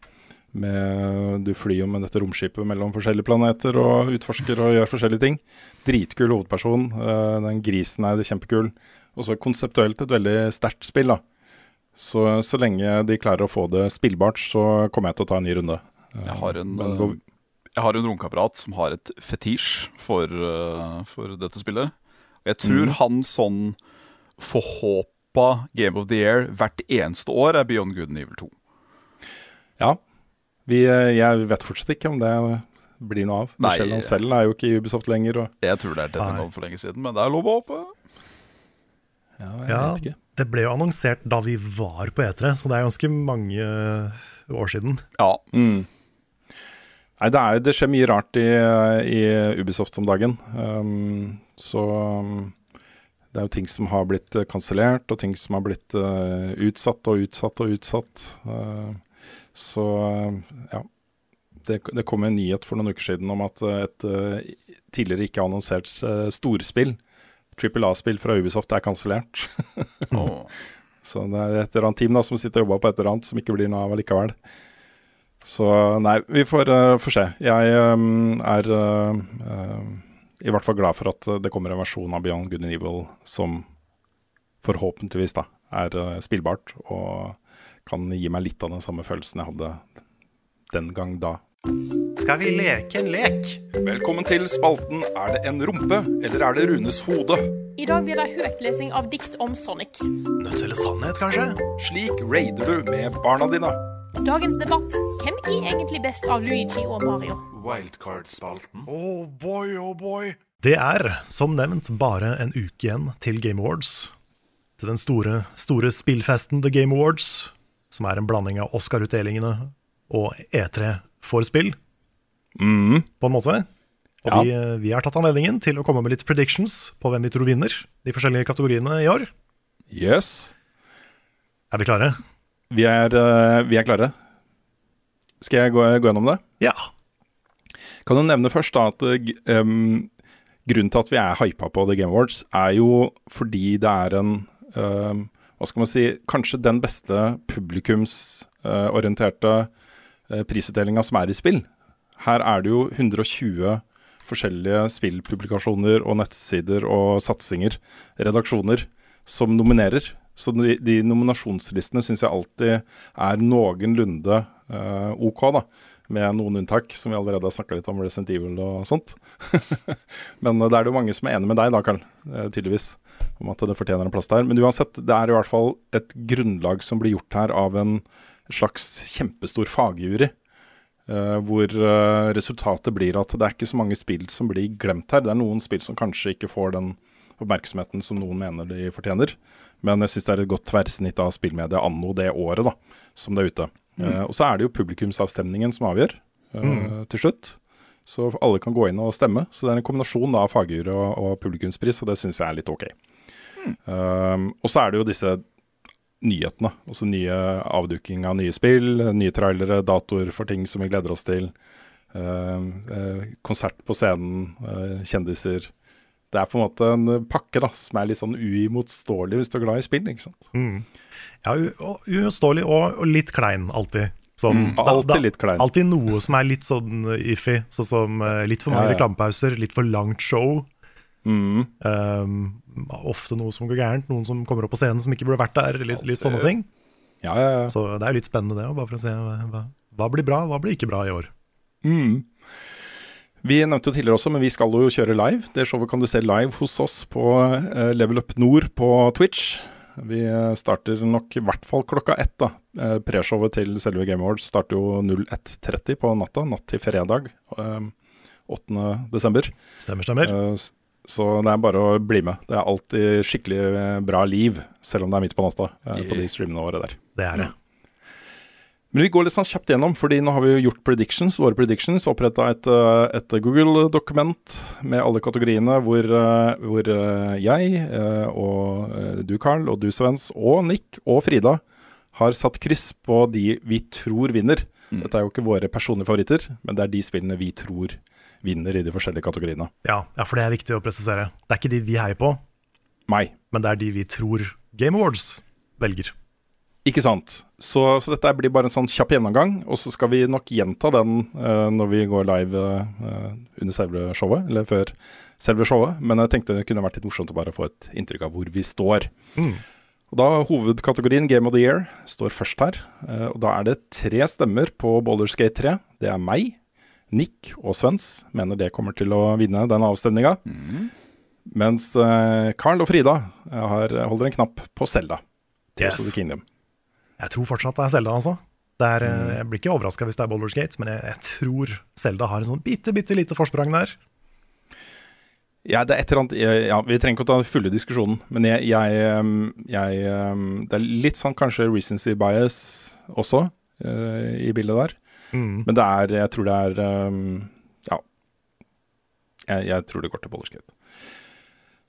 med Du flyr jo med dette romskipet mellom forskjellige planeter og utforsker og gjør forskjellige ting. Dritkul hovedperson. eh, den grisen er kjempekul. Og så konseptuelt et veldig sterkt spill. da så, så lenge de klarer å få det spillbart, så kommer jeg til å ta en ny runde. Eh, Jeg har en, men jeg har en romkamerat som har et fetisj for, for dette spillet. Jeg tror mm. han sånn forhåpa Game of the Year hvert eneste år er Beyond Good and Evil 2. Ja. Vi, eh, jeg vet fortsatt ikke om det blir noe av. Nei. Michel Ancel er jo ikke i Ubisoft lenger. Og, Jeg tror det er dette Nei. for lenge siden, men det er lov å håpe. ja, jeg Ja, vet ikke. det ble jo annonsert da vi var på E3, så det er ganske mange år siden. Ja. Mm. Nei, det, er, det skjer mye rart i, i Ubisoft om dagen. Um, så um, det er jo ting som har blitt uh, kansellert, og ting som har blitt uh, utsatt og utsatt og utsatt. Uh, så ja. det, det kom en nyhet for noen uker siden om at eh, et eh, tidligere ikke annonsert eh, storspill, Trippel A-spill fra Ubisoft, er kansellert. Så det er et eller annet team da som sitter og jobber på et eller annet som ikke blir noe av allikevel. Så nei, vi får, uh, får se. Jeg um, er uh, uh, i hvert fall glad for at det kommer en versjon av Beyond Good and Evil som forhåpentligvis da er uh, spillbart og kan gi meg litt av den samme følelsen jeg hadde den gang da. Skal vi leke en lek? Velkommen til spalten Er det en rumpe, eller er det Runes hode? I dag blir det høytlesing av dikt om Sonic. Nødt eller sannhet, kanskje? Slik raider du med barna dine. Dagens debatt hvem er egentlig best av Luigi og Mario? Wildcard-spalten. Oh boy, oh boy. Det er, som nevnt, bare en uke igjen til Game Awards. Til den store, store spillfesten The Game Awards, som er en blanding av Oscar-utdelingene og E3 for spill, Mm. på en måte. Og Ja. vi, vi har tatt anledningen til å komme med litt predictions på hvem vi tror vinner de forskjellige kategoriene i år. Yes. Er vi klare? Vi er, eh, vi er klare. Skal jeg gå, gå gjennom det? Ja. Kan du nevne først da at um, grunnen til at vi er hypa på The Game Awards, er jo fordi det er en um, Hva skal man si Kanskje den beste publikumsorienterte uh, prisutdelinga som er i spill. Her er det jo 120 forskjellige spillpublikasjoner og nettsider og satsinger, redaksjoner, som nominerer. Så de, de nominasjonslistene syns jeg alltid er noenlunde eh, OK, da. Med noen unntak, som vi allerede har snakka litt om, Resident Evil og sånt. Men eh, det er det jo mange som er enig med deg, da, Karl, eh, tydeligvis, om at det fortjener en plass der. Men uansett, det er i hvert fall et grunnlag som blir gjort her av en slags kjempestor fagjury. Uh, hvor uh, resultatet blir at det er ikke så mange spill som blir glemt her. Det er noen spill som kanskje ikke får den oppmerksomheten som noen mener de fortjener. Men jeg syns det er et godt tverrsnitt av spillmediet anno det året da, som det er ute. Eh, og så er det jo publikumsavstemningen som avgjør eh, til slutt. Så alle kan gå inn og stemme. Så det er en kombinasjon av fagjury og, og publikumspris, og det syns jeg er litt ok. Um, og så er det jo disse nyhetene. Også nye avduking av nye spill, nye trailere, datoer for ting som vi gleder oss til. Uh, konsert på scenen, kjendiser. Det er på en måte en pakke da, som er litt sånn uimotståelig hvis du er glad i spill. ikke sant? Ja, og uimotståelig og, og litt klein, alltid. Som, Mm, alltid litt klein. Alltid noe som er litt sånn iffy. Sånn som uh, litt for mange Ja, ja. reklamepauser, litt for langt show. Mm. Um, ofte noe som går gærent, noen som kommer opp på scenen som ikke burde vært der. Litt, litt sånne ting. Ja, ja, ja. Så det er jo litt spennende det, bare for å se hva, hva blir bra, hva blir ikke bra i år. Mm. Vi nevnte jo tidligere også, men vi skal jo kjøre live. Det showet kan du se live hos oss på eh, Level Up Nord på Twitch. Vi eh, starter nok i hvert fall klokka ett. da. Eh, Preshowet til selve Game Awards starter jo 01.30 på natta, natt til fredag. eh, 8. desember. Stemmer, stemmer. Så det er bare å bli med. Det er alltid skikkelig bra liv, selv om det er midt på natta på de streamene våre der. Det er det. Men vi går litt sånn kjapt gjennom, fordi nå har vi jo gjort predictions, våre predictions. Oppretta et, eh, et Google-dokument med alle kategoriene hvor, eh, hvor eh, jeg og du, Carl, og du, Svens, og Nick og Frida har satt kryss på de vi tror vinner. Dette er jo ikke våre personlige favoritter, men det er de spillene vi tror vinner i de forskjellige kategoriene. Ja, ja, for det er viktig å presisere. Det er ikke de vi heier på, Nei. men det er de vi tror Game Awards velger. Ikke sant. Så, så dette blir bare en sånn kjapp gjennomgang, og så skal vi nok gjenta den uh, når vi går live uh, under selve showet, eller før selve showet. Men jeg tenkte det kunne vært litt morsomt å bare få et inntrykk av hvor vi står. Og da Hovedkategorien Game of the Year står først her. Uh, og Da er det tre stemmer på Boulderskate 3. Det er meg, Nick og Svens. Mener det kommer til å vinne den avstemninga. Mens eh, Carl og Frida har, holder en knapp på Selda. Yes. Jeg tror fortsatt det er Selda, altså. Er, Mm. eh, Jeg blir ikke overraska hvis det er Boulders Gate, men jeg, jeg tror Selda har en sånn bitte, bitte lite forsprang der. Ja, det er et eller annet ja, Vi trenger ikke å ta den fulle diskusjonen, men jeg, jeg, jeg Det er litt sånn kanskje recency bias også uh, i bildet der. Mm. Men det er Jeg tror det er um, Ja. Jeg, tror det går til Bollerskate.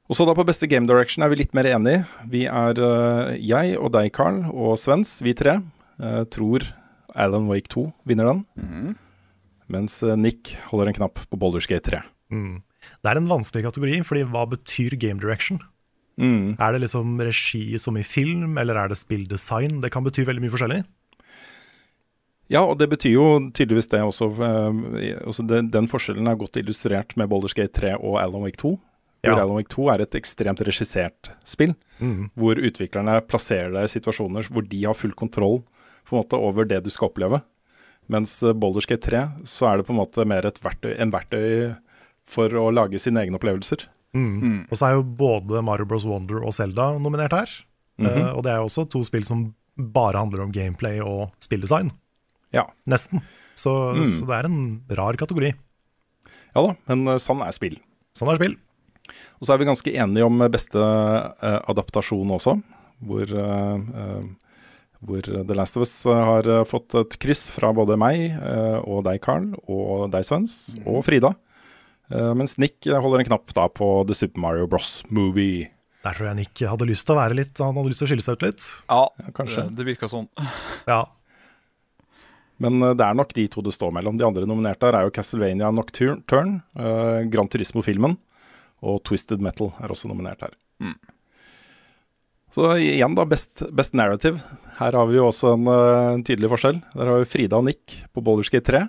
Og så da på beste game direction er vi litt mer enige. Vi er uh, jeg og deg, Carl, og Svens, vi tre, uh, tror Alan Wake 2 vinner den. mens eh, Nick holder en knapp på Boulderskate 3. Mm. Det er en vanskelig kategori, fordi hva betyr game direction? Mm. Er det liksom regi som i film, eller er det spilldesign? Det kan bety veldig mye forskjellig. Ja, og det betyr jo tydeligvis det også. eh, også den, den forskjellen er godt illustrert med Boulderskate 3 og Alan Wake 2. Ja. Alan Wake 2 er et ekstremt regissert spill, mm. hvor utviklerne plasserer deg i situasjoner hvor de har full kontroll på en måte over det du skal oppleve. Mens eh, Baldur's Gate 3 så er det på en måte mer et verktøy, en verktøy for å lage sine egne opplevelser. Mm. Og så er jo både Mario Bros. Wonder og Zelda nominert her. -hmm. Uh, og det er jo også to spill som bare handler om gameplay og spilldesign. Ja. Nesten. Så, Mm. så det er en rar kategori. Ja da, men eh, sånn er spill. Sånn er spill. Og så er vi ganske enige om beste eh, adaptasjon også, hvor, eh, eh, hvor The Last of Us eh, har eh, fått et kryss fra både meg eh, og deg, Carl, og deg, Svens, og Frida. Eh, mens Nick holder en knapp da på The Super Mario Bros. Movie. Der tror jeg Nick hadde lyst til å være litt Han hadde lyst til å skille seg ut litt. Ja, kanskje. Det, det virka sånn. Ja. Men det er nok de to det står mellom. De andre nominerte her er jo Castlevania Nocturne, uh, Gran Turismo-filmen, og Twisted Metal er også nominert her. Så igjen, da, best, best narrative. Her har vi jo også en, eh, en tydelig forskjell. Der har vi Frida og Nick på Boulderskate 3.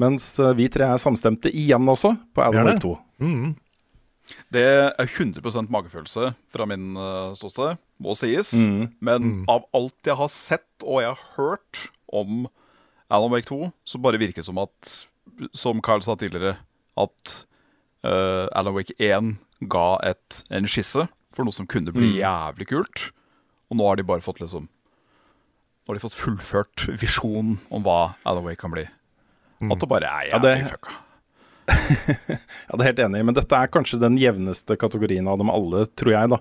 Mens eh, vi tre er samstemte igjen også på Alan. Wake 2. Mm. Det er 100 magefølelse fra min uh, ståsted, må sies. Mm. Men av alt jeg har sett og jeg har hørt om Alan Wake 2, så bare virker det som at, som Carl sa tidligere, at uh, Alan Wake 1 ga et, en skisse for noe som kunne bli Mm. jævlig kult. Og nå har de bare fått liksom Nå har de fått fullført visjonen om hva Alan Wake kan bli. At det bare er Ja, jævlig det- fucka. Ja, det er helt enig, men dette er kanskje den jevneste kategorien av dem alle, tror jeg, da.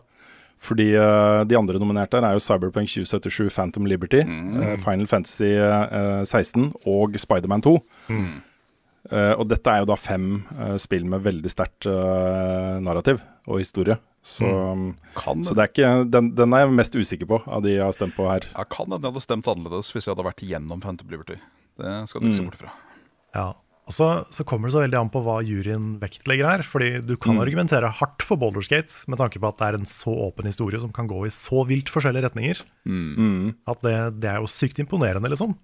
Fordi uh, de andre nominerte her er jo Cyberpunk 2077, Phantom Liberty, eh, Final Fantasy uh, 16 og Spiderman 2. Eh, og dette er jo da fem eh, spill med veldig sterkt eh, narrativ og historie. Så, Kan så det er ikke, den, den er jeg mest usikker på av de jeg har stemt på her. Ja, kan hende jeg hadde stemt annerledes hvis jeg hadde vært igjennom Phantom Liberty. Det skal du ikke se Mm. bort fra. Ja. Og så, så kommer det så veldig an på hva juryen vektlegger her. Fordi du kan Mm. argumentere hardt for Baldur's med tanke på at det er en så åpen historie som kan gå i så vilt forskjellige retninger. Mm. At det, det er jo sykt imponerende, liksom.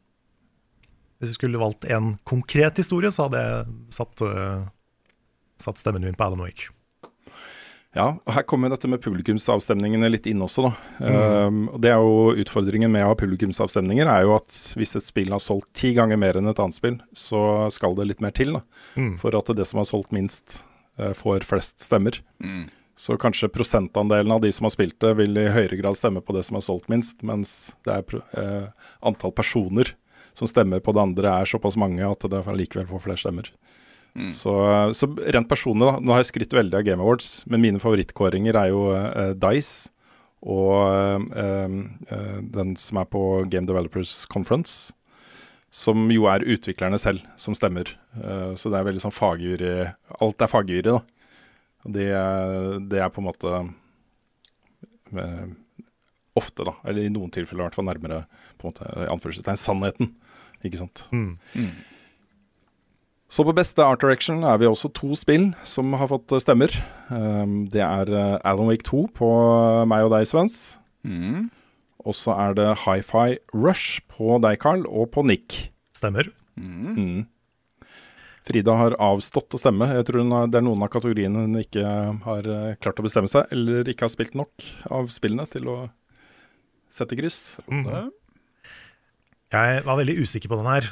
Hvis du skulle valgt en konkret historie, så hadde jeg satt, eh, satt stemmen min på Alan Wake. Ja, og her kommer dette med publikumsavstemningene litt inn også, da. Um, og det er jo Utfordringen med å ha publikumsavstemninger er jo at hvis et spill har solgt ti ganger mer enn et annet spill, så skal det litt mer til da, Mm. for at det som har solgt minst, uh, får flest stemmer. Mm. Så kanskje prosentandelen av de som har spilt det, vil i høyere grad stemme på det som har solgt minst, mens det er pro eh, antall personer som stemmer på det andre er såpass mange at det likevel får flere stemmer. Så, så rent personlig, da. Nå har jeg skrytt veldig av Game Awards, men mine favorittkåringer er jo uh, Dice og uh, uh, den som er på Game Developers Conference. Som jo er utviklerne selv som stemmer. Så det er veldig sånn fagjury Alt er fagjury, da. Det, det er på en måte ofte, da, eller i noen tilfeller i hvert fall nærmere på en måte, i anførselstegn sannheten. Ikke sant. Mm. Så på beste art direction er vi også to spill som har fått eh, stemmer. Um, det er eh, Alan Wake 2 på meg og deg, Svens. Mm. Og så er det Hi-Fi Rush på deg, Carl, og på Nick. Stemmer. Mm. Frida har avstått å stemme. Jeg tror hun har, det er noen av kategoriene hun ikke har eh, klart å bestemme seg, eller ikke har spilt nok av spillene til å sette kryss. Mm. Jeg var veldig usikker på den her.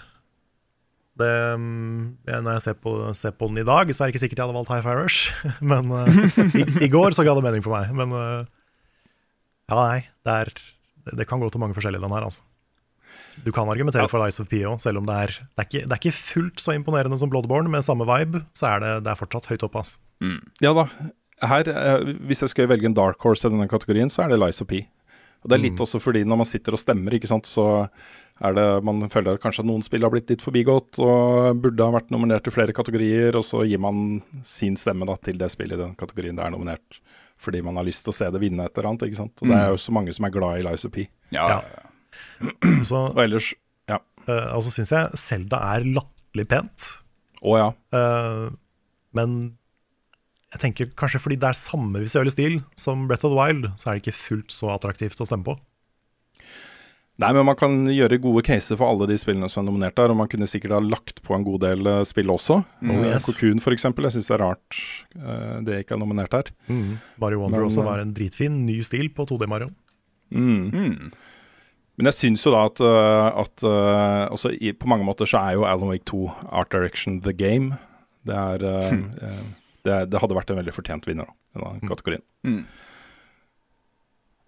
Det, mm, når jeg ser på, ser på den i dag, så er det ikke sikkert jeg hadde valgt High Fire Rush. Men uh, i, i går så ga det mening for meg. Men uh, ja, nei. Det, er, det, det kan gå til mange forskjellige, den her, altså. Du kan argumentere for Lies of Pio, selv om det er, det, er ikke, det er ikke fullt så imponerende som Bloodborne, med samme vibe, så er det, er fortsatt høyt oppe. Altså. Ja da. Her, eh, hvis jeg skal velge en dark horse i denne kategorien, så er det Lies of P. Og det er litt Mm. også fordi når man sitter og stemmer, ikke sant, så er det Man føler kanskje at noen spill har blitt litt forbigått og burde ha vært nominert i flere kategorier, og så gir man sin stemme da til det spillet i den kategorien det er nominert. Fordi man har lyst til å se det vinne et eller annet, ikke sant. Og det er jo så mange som er glad i Lies of P. Ja, Ja. Så, Og ellers Ja. Uh, altså syns jeg Selda er latterlig pent. Å ja. Uh, men jeg tenker kanskje fordi det er samme visuelle stil som Breath of the Wild, så er det ikke fullt så attraktivt å stemme på. Nei, men man kan gjøre gode caser for alle de spillene som er nominert der, og man kunne sikkert ha lagt på en god del eh, spill også. Oh, Eh, yes. Cocoon for eksempel, jeg syns det er rart eh, det ikke er nominert her. Mario Wonder Men, også eh, var en dritfin ny stil på 2D Mario. Mm. Men jeg syns jo da at, eh, at altså, i, på mange måter så er jo Alan Wake 2 Art Direction the game. Det, er, eh, eh, det, det hadde vært en veldig fortjent vinner da, i denne kategorien. Mm.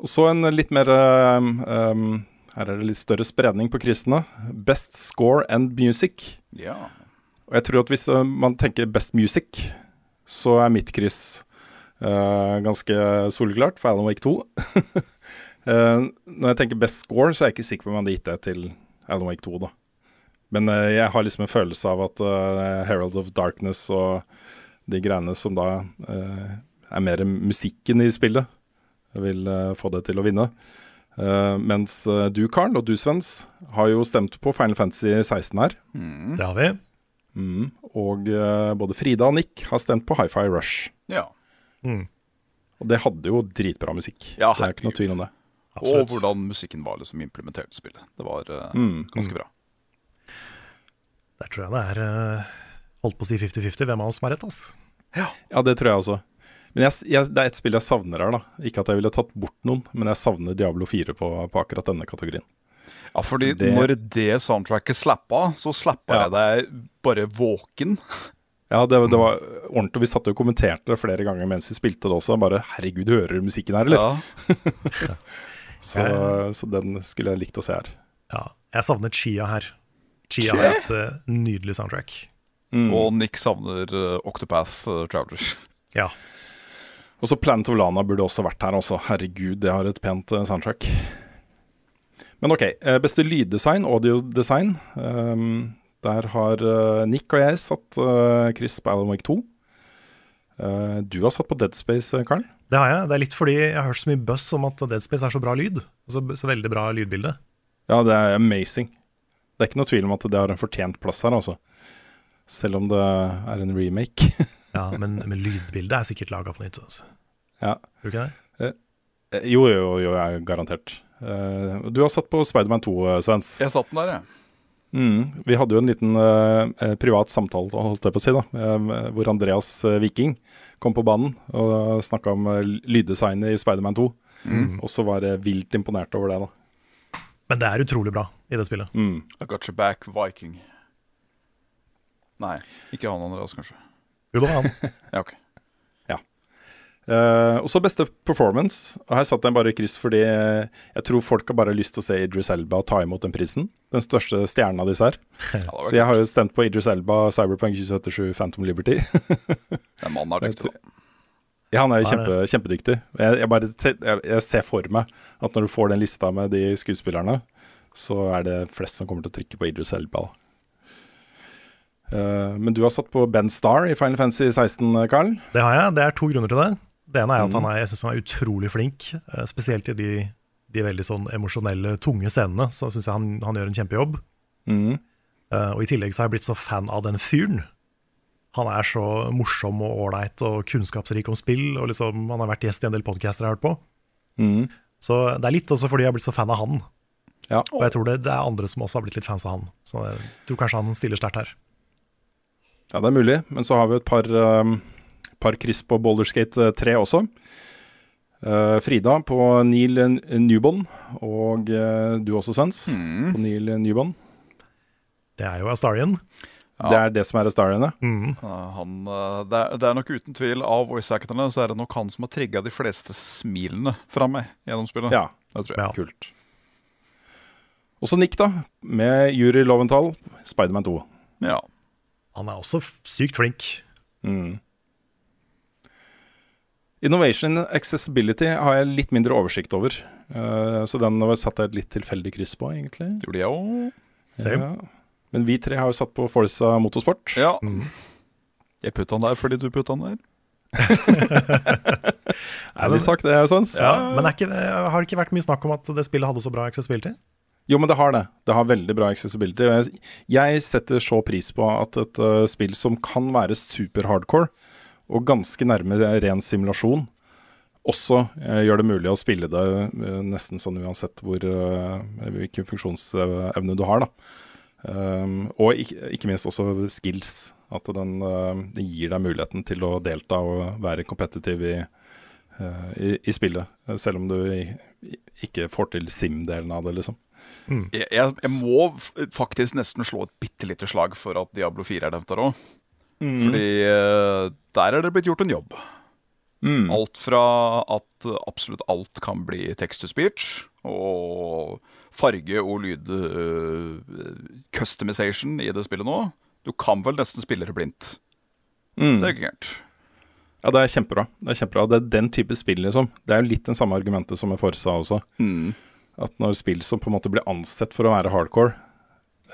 Og så en litt mer eh, um, Her er det litt større spredning på krisene. Best score and music. Ja. Og jeg tror at hvis eh, man tenker best music, så er mitt kryss uh, ganske soleklart på Alan Wake 2. uh, når jeg tenker best score, så er jeg ikke sikker på om jeg hadde gitt det til Alan Wake 2, da. Men uh, jeg har liksom en følelse av at eh, Herald of Darkness og de greiene som da eh, er mer musikken i spillet, vil eh, få det til å vinne. Eh, mens du, Karl, og du, Svens, har jo stemt på Final Fantasy 16 her. Det har vi. Mm. Og både Frida og Nick har stemt på Hi-Fi Rush. ja. Mm. Og det hadde jo dritbra musikk. Ja, det er ikke noe tvil om det. Og hvordan musikken var liksom implementert i spillet. Det var uh, Mm. ganske bra. Der tror jeg det er eh, holdt på å si 50-50 hvem av oss som har rett. ass. Ja, det tror jeg også. Men jeg, jeg, det er et spill jeg savner her, da. Ikke at jeg ville tatt bort noen, men jeg savner Diablo 4 på, på akkurat denne kategorien. Ja, fordi Det- når det soundtracket slappa, så slappa Ja. jeg deg bare våken. Ja, det, det var ordentlig. Vi satt og kommenterte det flere ganger mens vi spilte det også. Bare 'herregud, hører du musikken her', eller? Ja. Så, så den skulle jeg likt å se her. Ja, jeg savnet Chia her. Chia har et uh, nydelig soundtrack. Mm. Og Nick savner eh, Octopath eh, Travelers. Ja, Og så Planet of Lana burde også vært her, altså. Herregud, det har et pent eh, soundtrack. Men ok, beste lyddesign, audiodesign. Um, der har Nick og jeg satt uh, Chris på Alan Wake 2. Uh, du har satt på Dead Space, Karl. Det har jeg. Det er litt fordi jeg har hørt så mye buzz om at Dead Space er så bra lyd. Så, så veldig bra lydbilde. Ja, det er amazing. Det er ikke noe tvil om at det har en fortjent plass her, altså. Selv om det er en remake. Ja, men, men lydbildet er sikkert laga på nytt. Altså. ja. Tror du ikke det? Eh, Jo, jo, jo, jeg er garantert. Eh, du har satt på Spiderman 2, eh, Svens. Jeg satt den der, jeg. Mm. Vi hadde jo en liten eh, eh, privat samtale, holdt jeg på å si, da, eh, hvor Andreas eh, Viking kom på banen og snakka om eh, lyddesignet i Spiderman 2. Og så var jeg vilt imponert over det. da. Men det er utrolig bra i det spillet. Mm. I got your back, Viking. Nei, ikke han Andreas, kanskje. Jo, det var han. Ja, ok. Eh, og så beste performance. Og her satt jeg bare i kryss fordi jeg tror folk har bare lyst til å se Idris Elba ta imot den prisen. Den største stjernen av disse her. Ja, Så jeg har jo stemt på Idris Elba, Cyberpunk 2077, Phantom Liberty. Den mannen er dyktig, da. Ja, han er jo kjempe, kjempedyktig. Jeg, jeg, bare, jeg, jeg ser for meg at når du får den lista med de skuespillerne, så er det flest som kommer til å trykke på Idris Elba. Da. Eh, men du har satt på Ben Starr i Final Fantasy 16, Carl. Det har jeg. Det er to grunner til det. Det ene er at Mm. han er, jeg synes han er utrolig flink, eh, spesielt i de, de veldig sånn emosjonelle, tunge scenene. Så syns jeg han, han gjør en kjempejobb. Mm. Eh, og i tillegg så har jeg blitt så fan av den fyren. Han er så morsom og ålreit og kunnskapsrik om spill, og liksom, han har vært gjest i en del podcaster jeg har hørt på. Mm. Så det er litt også fordi jeg har blitt så fan av han. Ja. Og jeg tror det, det er andre som også har blitt litt fans av han. Så jeg tror kanskje han stiller sterkt her. Ja, det er mulig. Men så har vi et par, um, par kryss på Boulderskate 3 også. Uh, Frida på Neil Newbond, og uh, du også, Svens, på Neil Newbond. Det er jo Astarian. Det er det som er Astarian, ja. Mm. Uh, han, det, er, det er nok uten tvil av voice actorene så er det nok han som har trigga de fleste smilene fra meg gjennom spillet. Ja, Det tror jeg. Ja. kult. Og så Nick, da, med Jury Loventhal, Spiderman 2. Ja. Han er også sykt flink. Mm. Innovation Accessibility har jeg litt mindre oversikt over. Uh, så den satte jeg et litt tilfeldig kryss på, egentlig. Gjorde jeg òg. Same. Ja. Men vi tre har jo satt på Forza Motorsport. Ja. Mm. Jeg putta han der fordi du putta han der. Er vi sagt det, Svens? Ja, men er ikke, det- har det ikke vært mye snakk om at det spillet hadde så bra accessibility? Jo, men det har det. Det har veldig bra accessibility. Jeg, jeg setter så pris på at et uh, spill som kan være super hardcore, og ganske nærme ren simulasjon, også uh, gjør det mulig å spille det uh, nesten sånn uansett hvor, hvilken funksjonsevne du har. Um, og ikke, ikke, minst også skills. At den, den, gir deg muligheten til å delta og være kompetitiv i, i, i, spillet. Selv om du ikke får til sim-delen av det, liksom. Mm. Jeg, jeg, må faktisk nesten slå et bitte lite slag for at Diablo 4 er nevnt der òg. Mm. Fordi uh, der er det blitt gjort en jobb. Mm. Alt fra at absolutt alt kan bli text to speech, og farge- og lyd uh, customization i det spillet nå. Du kan vel nesten spille det blindt. Mm. Det er ikke gærent. Ja, det er kjempebra. Det er kjempebra. Det er den type spill, liksom. Det er jo litt den samme argumentet som med Forsa også. Mm. At når spill som på en måte blir ansett for å være hardcore,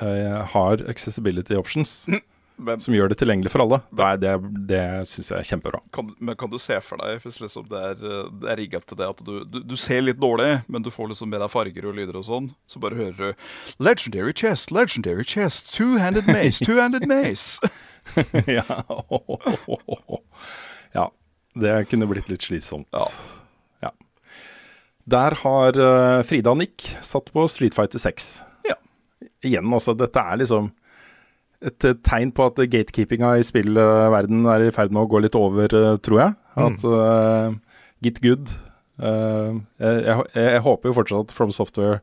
eh, har accessibility options, men, som gjør det tilgjengelig for alle, det, det, det syns jeg er kjempebra. Kan, men kan du se for deg, hvis liksom det er, det er rigget til det at du, du, du, ser litt dårlig, men du får liksom med deg farger og lyder og sånn, så bare hører du 'Legendary chest, legendary chest, two-handed mace, two-handed mace'. ja. ja. Det kunne blitt litt slitsomt. Ja. Der har uh, Frida og Nick satt på Street Fighter 6. Ja. Igjen også, dette er liksom et uh, tegn på at gatekeepinga i spillverden er i ferd med å gå litt over, uh, tror jeg. Mm. Uh, get good. Jeg, jeg, jeg, håper jo fortsatt at From Software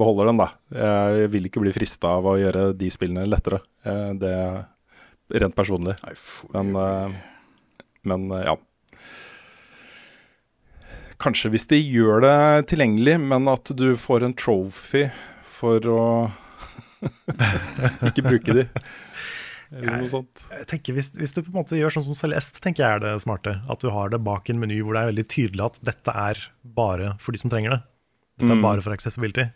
beholder den, da. Jeg vil ikke bli frista av å gjøre de spillene lettere. det er rent personlig. Men, men ja kanskje hvis de gjør det tilgjengelig, men at du får en trophy for å ikke bruke de. Eller noe sånt. Jeg, tenker hvis, hvis, du på en måte gjør sånn som Celeste, tenker jeg er det smarte. At du har det bak en meny hvor det er veldig tydelig at dette er bare for de som trenger det. Dette er mm. bare for accessibility.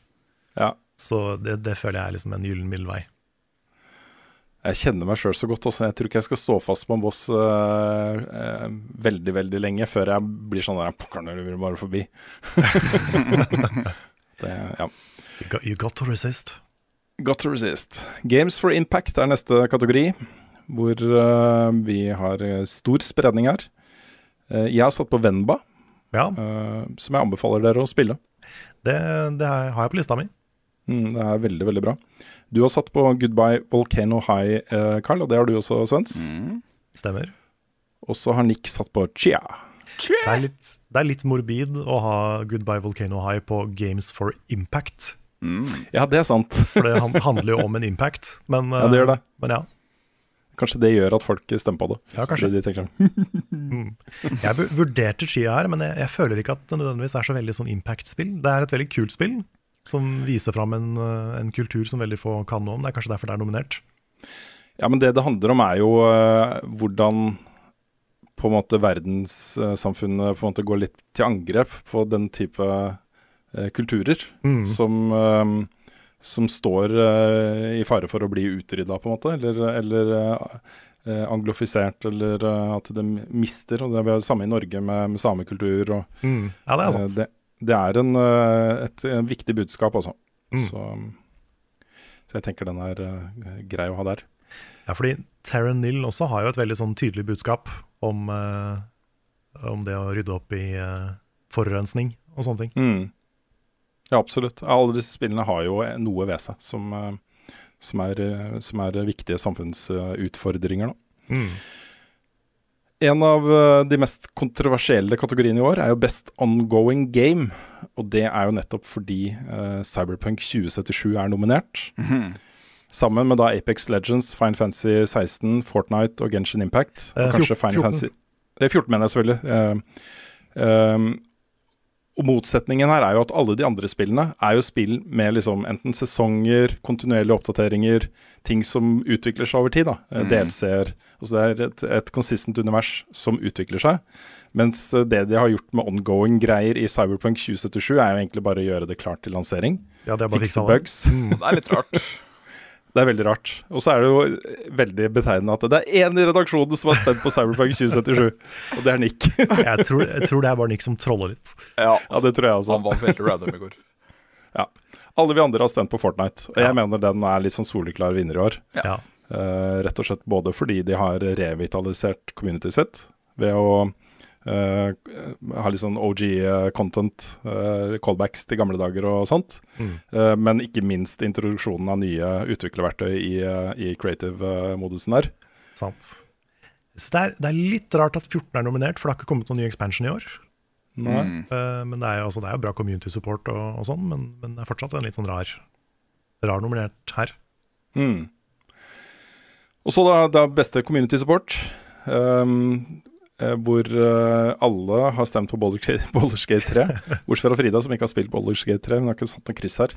Ja. Så det, det, føler jeg er liksom en gyllen middelvei. Jeg kjenner meg sjøl så godt. Også. Jeg tror ikke jeg skal stå fast på en boss uh, uh, veldig veldig lenge før jeg blir sånn der Pokker, nå vil bare forbi. det, ja. You got, you got, to resist. Got to resist. Games for impact er neste kategori, hvor uh, vi har stor spredning her. jeg har satt på Venba, ja. som jeg anbefaler dere å spille. Det, det har jeg på lista mi. Mm, det er veldig, veldig bra. Du har satt på Goodbye Volcano High, eh, Carl, og det har du også, Svens. Mm. Stemmer. Og så har Nick satt på Chia. Det er, litt, det er, litt, morbid å ha Goodbye Volcano High på Games for Impact. Mm. Ja, det er sant. For det handler jo om en impact. Men, ja, det gjør det. Eh, men ja. Kanskje det gjør at folk stemmer på det. Ja, kanskje. De mm. Jeg vurderte Chia her, men jeg, jeg, føler ikke at det nødvendigvis er så veldig sånn impact-spill. Det er et veldig kult spill, som viser fram en, eh, en, kultur som veldig få kan noe om. Det er kanskje derfor det er nominert? Ja, men det det handler om er jo uh, hvordan på en måte verdenssamfunnet på en måte går litt til angrep på den type uh, kulturer mm. som, uh, som står i fare for å bli utrydda, på en måte. Eller, eller anglofisert, eller at de mister. og Det er det samme i Norge med, med samekultur. Og, mm. Ja, det er sant. Det, det er en, eh, et, en viktig budskap, altså. Mm. Så, så, jeg tenker den er uh, grei å ha der. Ja, fordi Taran Nill også har jo et veldig sånn tydelig budskap om, uh, om det å rydde opp i uh, forurensning og sånne ting. Mm. Ja, absolutt. Alle disse spillene har jo noe ved seg som, som, er, som er, viktige samfunnsutfordringer. Da. Mm. En av eh, de mest kontroversielle kategoriene i år er jo Best Ongoing Game. Og det er jo nettopp fordi uh, Cyberpunk 2077 er nominert. Mm -hmm. Sammen med da Apex Legends, Fine Fancy 16, Fortnite og Genshin Impact. Og eh, kanskje Fine 14. Fancy Det er 14, mener jeg selvfølgelig. Uh, um, og motsetningen her er jo at alle de andre spillene er jo spill med liksom enten sesonger, kontinuerlige oppdateringer, ting som utvikler seg over tid. da, eh, mm. DLC-er. Altså det er et, et consistent univers som utvikler seg. Mens eh, det de har gjort med ongoing greier i Cyberpunk 2077, er jo egentlig bare å gjøre det klart til lansering. Ja, det er bare Fikse bugs. Mm. Det er litt rart. Det er veldig rart. Og så er det jo veldig betegnende at det er én i redaksjonen som har stemt på Cyberpunk 2077, og det er Nick. jeg, tror, jeg, tror, det er bare Nick som troller litt. Ja, ja det tror jeg også. Han var veldig random i går. Ja. Alle vi andre har stemt på Fortnite, og jeg mener den er litt sånn soleklar vinner i år. Ja. Uh, rett og slett både fordi de har revitalisert community sitt ved å eh, ha litt sånn OG-content, eh, callbacks til gamle dager og sånt. Mm. Eh, men ikke minst introduksjonen av nye utviklerverktøy i, eh, i creative-modusen der. Sant. Så det, er, det er litt rart at 14 er nominert, for det har ikke kommet noen ny expansion i år. Nei. Mm. Uh, men det er jo altså, det er jo bra community support og, og sånn, men, men det er fortsatt en litt sånn rar, rar nominert her. Mm. Og så da, da beste community support. Um, eh, hvor eh, alle har stemt på Baldur's Gate- Baldur's Gate 3. Bortsett fra Frida, som ikke har spilt Baldur's Gate 3. Hun har ikke satt noe kryss her.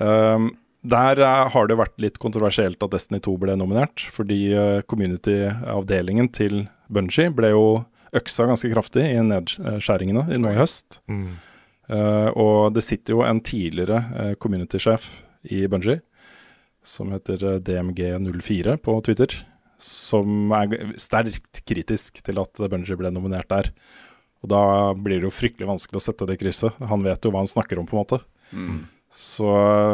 Um, der eh, har det vært litt kontroversielt at Destiny 2 ble nominert. Fordi eh, community-avdelingen til Bungie ble jo øksa ganske kraftig i nedskjæringene i nå i høst. Mm. Uh, og det sitter jo en tidligere community-sjef i Bungie, som heter eh, DMG04 på Twitter, som er sterkt kritisk til at Bungie ble nominert der. Og da blir det jo fryktelig vanskelig å sette det krysset. Han vet jo hva han snakker om, på en måte. Mm. Så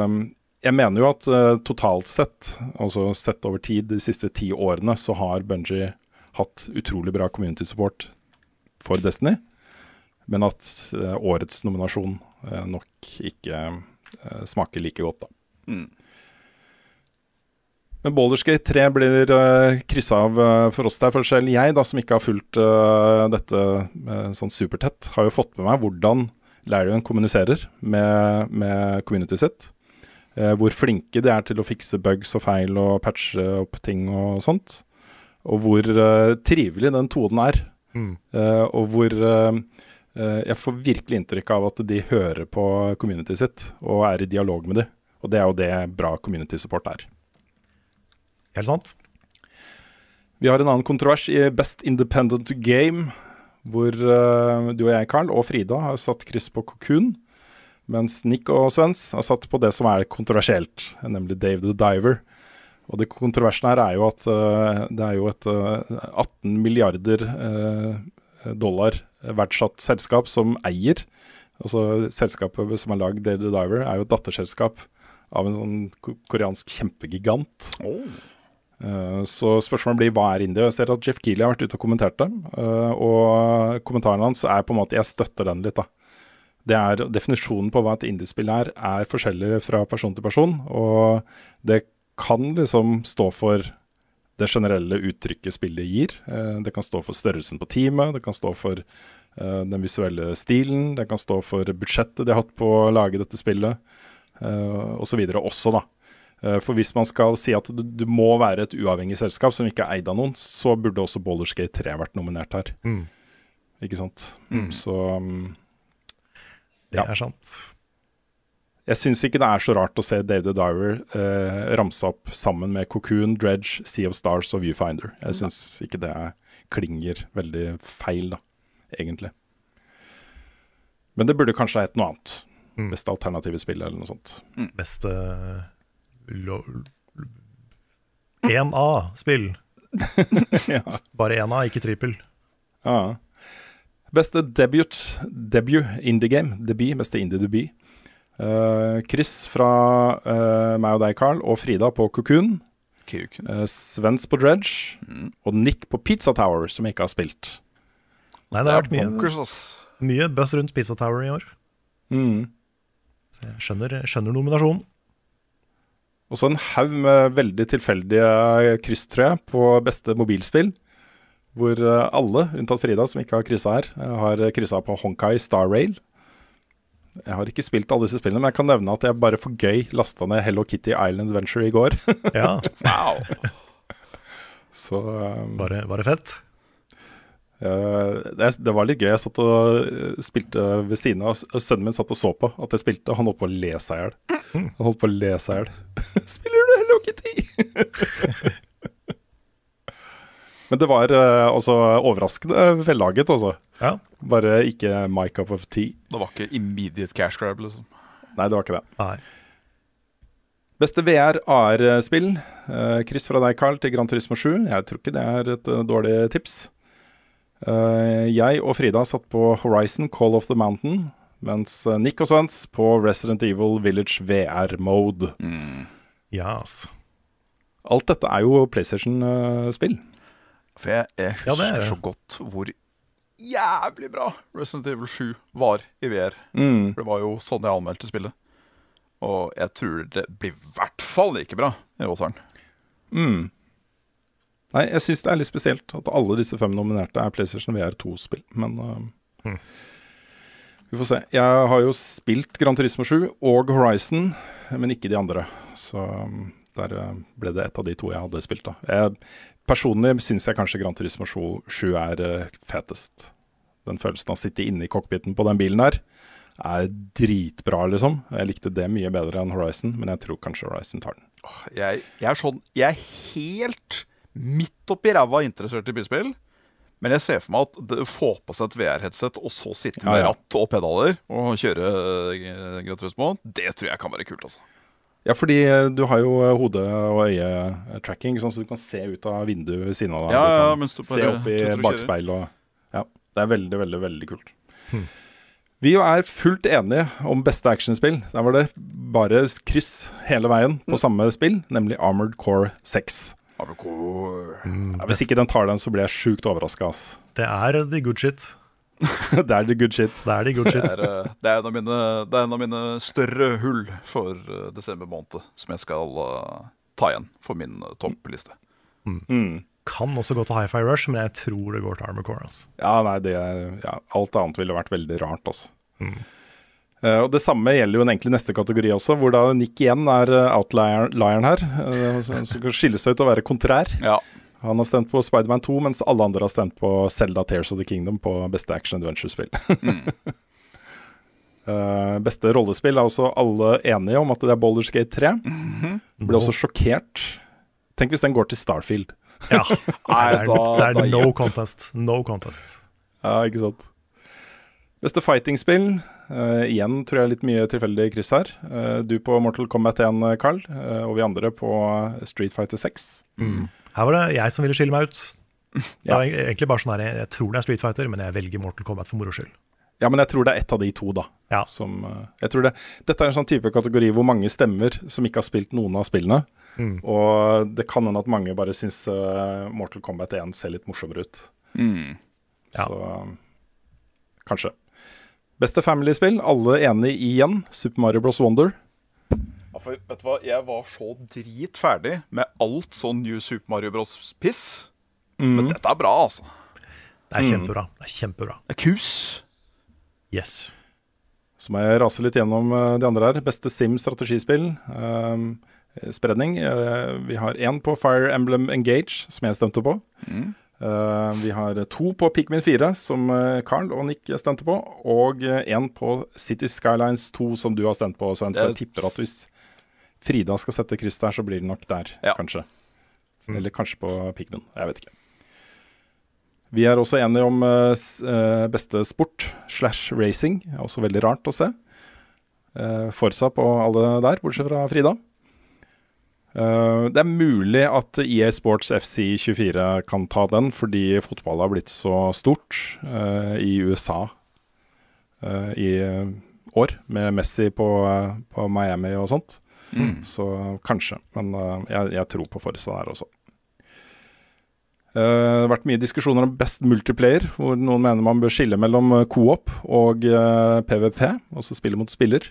um, jeg mener jo at uh, totalt sett, altså sett over tid, de siste ti årene, så har Bungie hatt utrolig bra community support for Destiny. Men at uh, årets nominasjon uh, nok ikke eh, smaker like godt, da. Mm. Men Boulderskate 3 blir uh, kryssa av uh, for oss der. For selv jeg, da, som ikke har fulgt uh, dette uh, sånn supertett, har jo fått med meg hvordan Larrion kommuniserer med, med community sitt. Eh, hvor flinke de er til å fikse bugs og feil og patche opp ting og sånt. Og hvor eh, trivelig den tonen er. Mm. Eh, og hvor eh, eh, jeg får virkelig inntrykk av at de hører på community sitt og er i dialog med dem. Og det er jo det bra community support er. Helt sant. Vi har en annen kontrovers i Best Independent Game, hvor uh, du og jeg, Carl, og Frida har satt kryss på Cocoon. Mens Nick og Svens har satt på det som er kontroversielt, nemlig Dave the Diver. Og det kontroversen her er jo at uh, det er jo et uh, 18 milliarder eh, dollar verdsatt selskap som eier. Altså Selskapet som har lagd Dave the Diver, er jo et datterselskap av en sånn koreansk kjempegigant. Eh, Så spørsmålet blir hva er indie? Jeg ser at Jeff Keeley har vært ute og kommentert det. eh, Og kommentaren hans er på en måte Jeg støtter den litt, da. Det er Definisjonen på hva et indiespill er, er forskjellig fra person til person. Og det kan liksom stå for det generelle uttrykket spillet gir. Eh, Det kan stå for størrelsen på teamet, det kan stå for eh, den visuelle stilen, det kan stå for budsjettet de har hatt på å lage dette spillet, osv. Og også, da. Eh, For hvis man skal si at det, det må være et uavhengig selskap som ikke er eid av noen, så burde også Baldur's Gate 3 vært nominert her. Mm. Ikke sant? Mm. Så um, Det Ja. er sant. jeg syns ikke det er så rart å se Dave the Diver eh, ramse opp sammen med Cocoon, Dredge, Sea of Stars og Viewfinder. Jeg syns ikke det klinger veldig feil, da, egentlig. Men det burde kanskje hett noe annet. Mm. Beste alternative spill eller noe sånt. Beste lo- 1A-spill. ja. Bare 1A, ikke trippel. Ja. Beste debut, debut indie game. Debut, beste indie-debut. Uh, Chris fra uh, meg og deg, Carl, og Frida på Cocoon. Uh, Svens på Dredge. Mm. Og Nick på Pizza Tower, som ikke har spilt. Nei, det har vært mye, bonkers, mye buzz rundt Pizza Tower i år. Mm. Så jeg skjønner, skjønner nominasjonen. Og så en haug med veldig tilfeldige kryss, tror jeg, på beste mobilspill. Hvor eh, alle, unntatt Frida, som ikke har kryssa her, eh, har kryssa på Honkai Star Rail. Jeg har ikke spilt alle disse spillene, men jeg kan nevne at jeg bare for gøy lasta ned Hello Kitty Island Adventure i går. Ja, Wow. Så um, var, det, fett. det det, det var litt gøy. Jeg satt og eh, spilte ved siden av, og sønnen min satt og så på at jeg spilte, han holdt på å le seg i hjel. Han holdt på å le seg i hjel. Spiller du Hello Kitty? Men det var eh, også overraskende vellaget, altså. Ja. Bare ikke my cup of tea. Det var ikke immediate cash grab, liksom. Nei, det var ikke det. Nei. Beste VR AR-spill. kryss Chris fra deg, Carl, til Gran Turismo 7. Jeg tror ikke det er et eh, dårlig tips. Eh, jeg og Frida satt på Horizon Call of the Mountain, Mens eh, Nick og Svens på Resident Evil Village VR-mode. Yes. Alt dette er jo PlayStation-spill. For jeg, jeg Ja, husker det er det. så godt hvor jævlig bra Resident Evil 7 var i VR. Mm. For det var jo sånn jeg anmeldte spillet. Og jeg tror det blir i hvert fall like bra i åtteren. Mm. Nei, jeg syns det er litt spesielt at alle disse fem nominerte er PlayStation VR 2-spill, men uh, Vi får se. Jeg har jo spilt Gran Turismo 7 og Horizon, men ikke de andre. Så um, der uh, ble det et av de to jeg hadde spilt, da. Jeg, personlig syns jeg kanskje Gran Turismo 7, 7 er uh, fetest. Den følelsen av å sitte inne i cockpiten på den bilen her er dritbra, liksom. Jeg likte det mye bedre enn Horizon, men jeg tror kanskje Horizon tar den. Jeg, jeg er sånn Jeg er helt midt oppi ræva interessert i bilspill. Men jeg ser for meg at det, få på seg et VR-headset og så sitte med Ja, ja. ratt og pedaler og kjøre uh, Gran Turismo, det tror jeg kan være kult. altså. Ja, fordi eh, du har jo eh, hode- og øyetracking, sånn så du kan se ut av vinduet ved siden av deg. Ja, ja, mens du se opp i bakspeilet og Ja. Det er veldig, veldig, veldig kult. Vi er fullt enige om beste actionspill. Der var det bare kryss hele veien på samme spill, nemlig Armored Core 6. Ja, hvis ikke den tar den, så blir jeg sjukt overraska. Det er the good shit. det er the good shit. Det er the good Det er, eh, det, er en av mine, det er en av mine større hull for eh, desember måned som jeg skal uh, ta igjen for min uh, toppliste. Mm. Kan også gå til Hi-Fi Rush, men jeg tror det går til Armor Core. Altså. Ja, nei, det er, ja, alt annet ville vært veldig rart, altså. Eh, og Det samme gjelder jo en egentlig neste kategori også, hvor da Nick igjen er uh, outlieren her. Uh, som som kan skille seg ut og være kontrær. Ja. Han har stemt på Spiderman 2, mens alle andre har stemt på Zelda Tears of the Kingdom på beste action adventure-spill. Eh, beste rollespill er også alle enige om at det er Baldur's Gate 3. Ble også sjokkert. Tenk hvis den går til Starfield. Ja. Nei, det er, da- det er da no contest. No contest. Ja, ikke sant. Beste fighting-spill. Eh, igjen tror jeg litt mye tilfeldig kryss her. Uh, du på Mortal Kombat 1, Carl, uh, og vi andre på Street Fighter 6. Her var det jeg som ville skille meg ut. Det Ja. var egentlig bare sånn her, Jeg tror det er Street Fighter, men jeg velger Mortal Kombat for moro skyld. Ja, men jeg tror det er ett av de to, da. Ja. Som, eh, jeg tror det, dette er en sånn type kategori hvor mange stemmer som ikke har spilt noen av spillene. Mm. Og det kan hende at mange bare syns eh, Mortal Kombat 1 ser litt morsommere ut. Mm. Ja. Så eh, kanskje. Beste family-spill, alle enige igjen. Super Mario Bros. Wonder. Ja, for vet du hva, jeg var så dritferdig med alt sånn New Super Mario Bros-piss. Men dette er bra, altså. Det er kjempebra. Det er kjempebra. Det er kus. Yes. Så må jeg rase litt gjennom eh, de andre her. Beste Sim-strategispill. Um, spredning. Uh, vi har én på Fire Emblem Engage, som jeg stemte på. Eh, vi har to på Pikmin 4, som eh, Carl og Nick stemte på. Og én på City Skylines 2, som du har stemt på. Så jeg tipper at hvis Frida skal sette kryss der, så blir det nok der, Ja. kanskje. Eller kanskje på Pikmin. Jeg vet ikke. Vi er også enige om uh, eh, beste sport slash racing. Også veldig rart å se. Uh, Forsa på alle der, bortsett fra Frida. Eh, det er mulig at EA Sports FC24 kan ta den, fordi fotball har blitt så stort eh, i USA eh, i år, med Messi på, på Miami og sånt. Så kanskje, men jeg, jeg tror på Forsa der også. Uh, Det har vært mye diskusjoner om best multiplayer, hvor noen mener man bør skille mellom co-op og uh, PVP, altså spille mot spiller.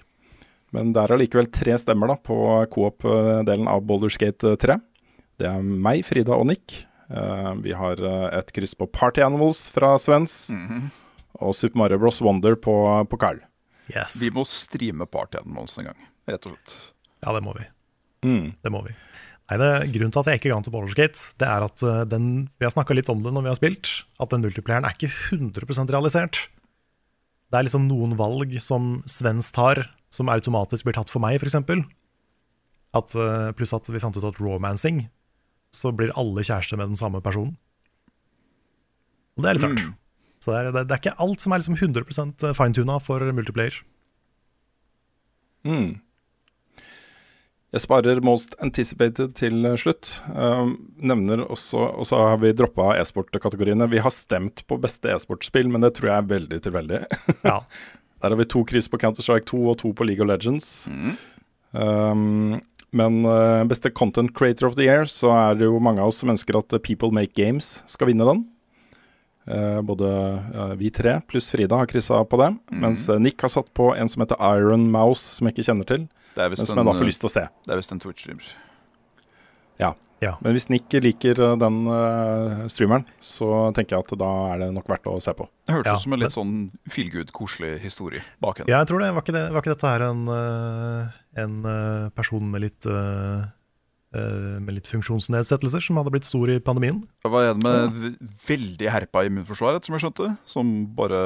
Men det er allikevel tre stemmer da på co-op-delen av Baldur's Gate 3. Det er meg, Frida og Nick. Eh, vi har eh, et kryss på Party Animals fra Svens, og Super Mario Bros. Wonder på, på Carl. yes. Vi må streame Party Animals en gang, rett og slett. Ja, det må vi. Mm. Det må vi. Nei, det, Grunnen til at jeg ikke ga den til Baldur's Gate, det er at eh, den, vi har snakka litt om det når vi har spilt, at den multiplayeren er ikke 100 realisert. Det er liksom noen valg som Svens tar, som automatisk blir tatt for meg, f.eks. Eh, pluss at vi fant ut at romancing, så blir alle kjærester med den samme personen. Og det er litt rart. Så det er, det, det er ikke alt som er liksom 100% fintuna for multiplayer. Mm. Jeg sparer most anticipated til slutt. Um, nevner også, Og så har vi droppa e-sport-kategoriene. Vi har stemt på beste e-sportspill, men det tror jeg er veldig tilfeldig. Ja. Der har vi to kryss på Counter-Strike 2 og to på League of Legends. Um, men eh, beste Content Creator of the Year, så er det jo mange av oss som ønsker at People Make Games skal vinne den. Uh, både uh, vi tre pluss Frida har kryssa på det. Mens eh, Nick har satt på en som heter Iron Mouse, som jeg ikke kjenner til. Men som jeg da får lyst til å se. Det er visst en Twitch-streamer. Ja. Ja. Men hvis Nick liker eh, den uh, streameren, så tenker jeg at da er det nok verdt å se på. Det hørtes Ja, ut som en litt sånn feel good, koselig historie bak henne. Ja, jeg tror det. Var ikke, det, var ikke dette her en, eh, en person med litt, eh, eh, med litt funksjonsnedsettelser som hadde blitt stor i pandemien? Det var en med ja. veldig herpa immunforsvar, som jeg skjønte. Som bare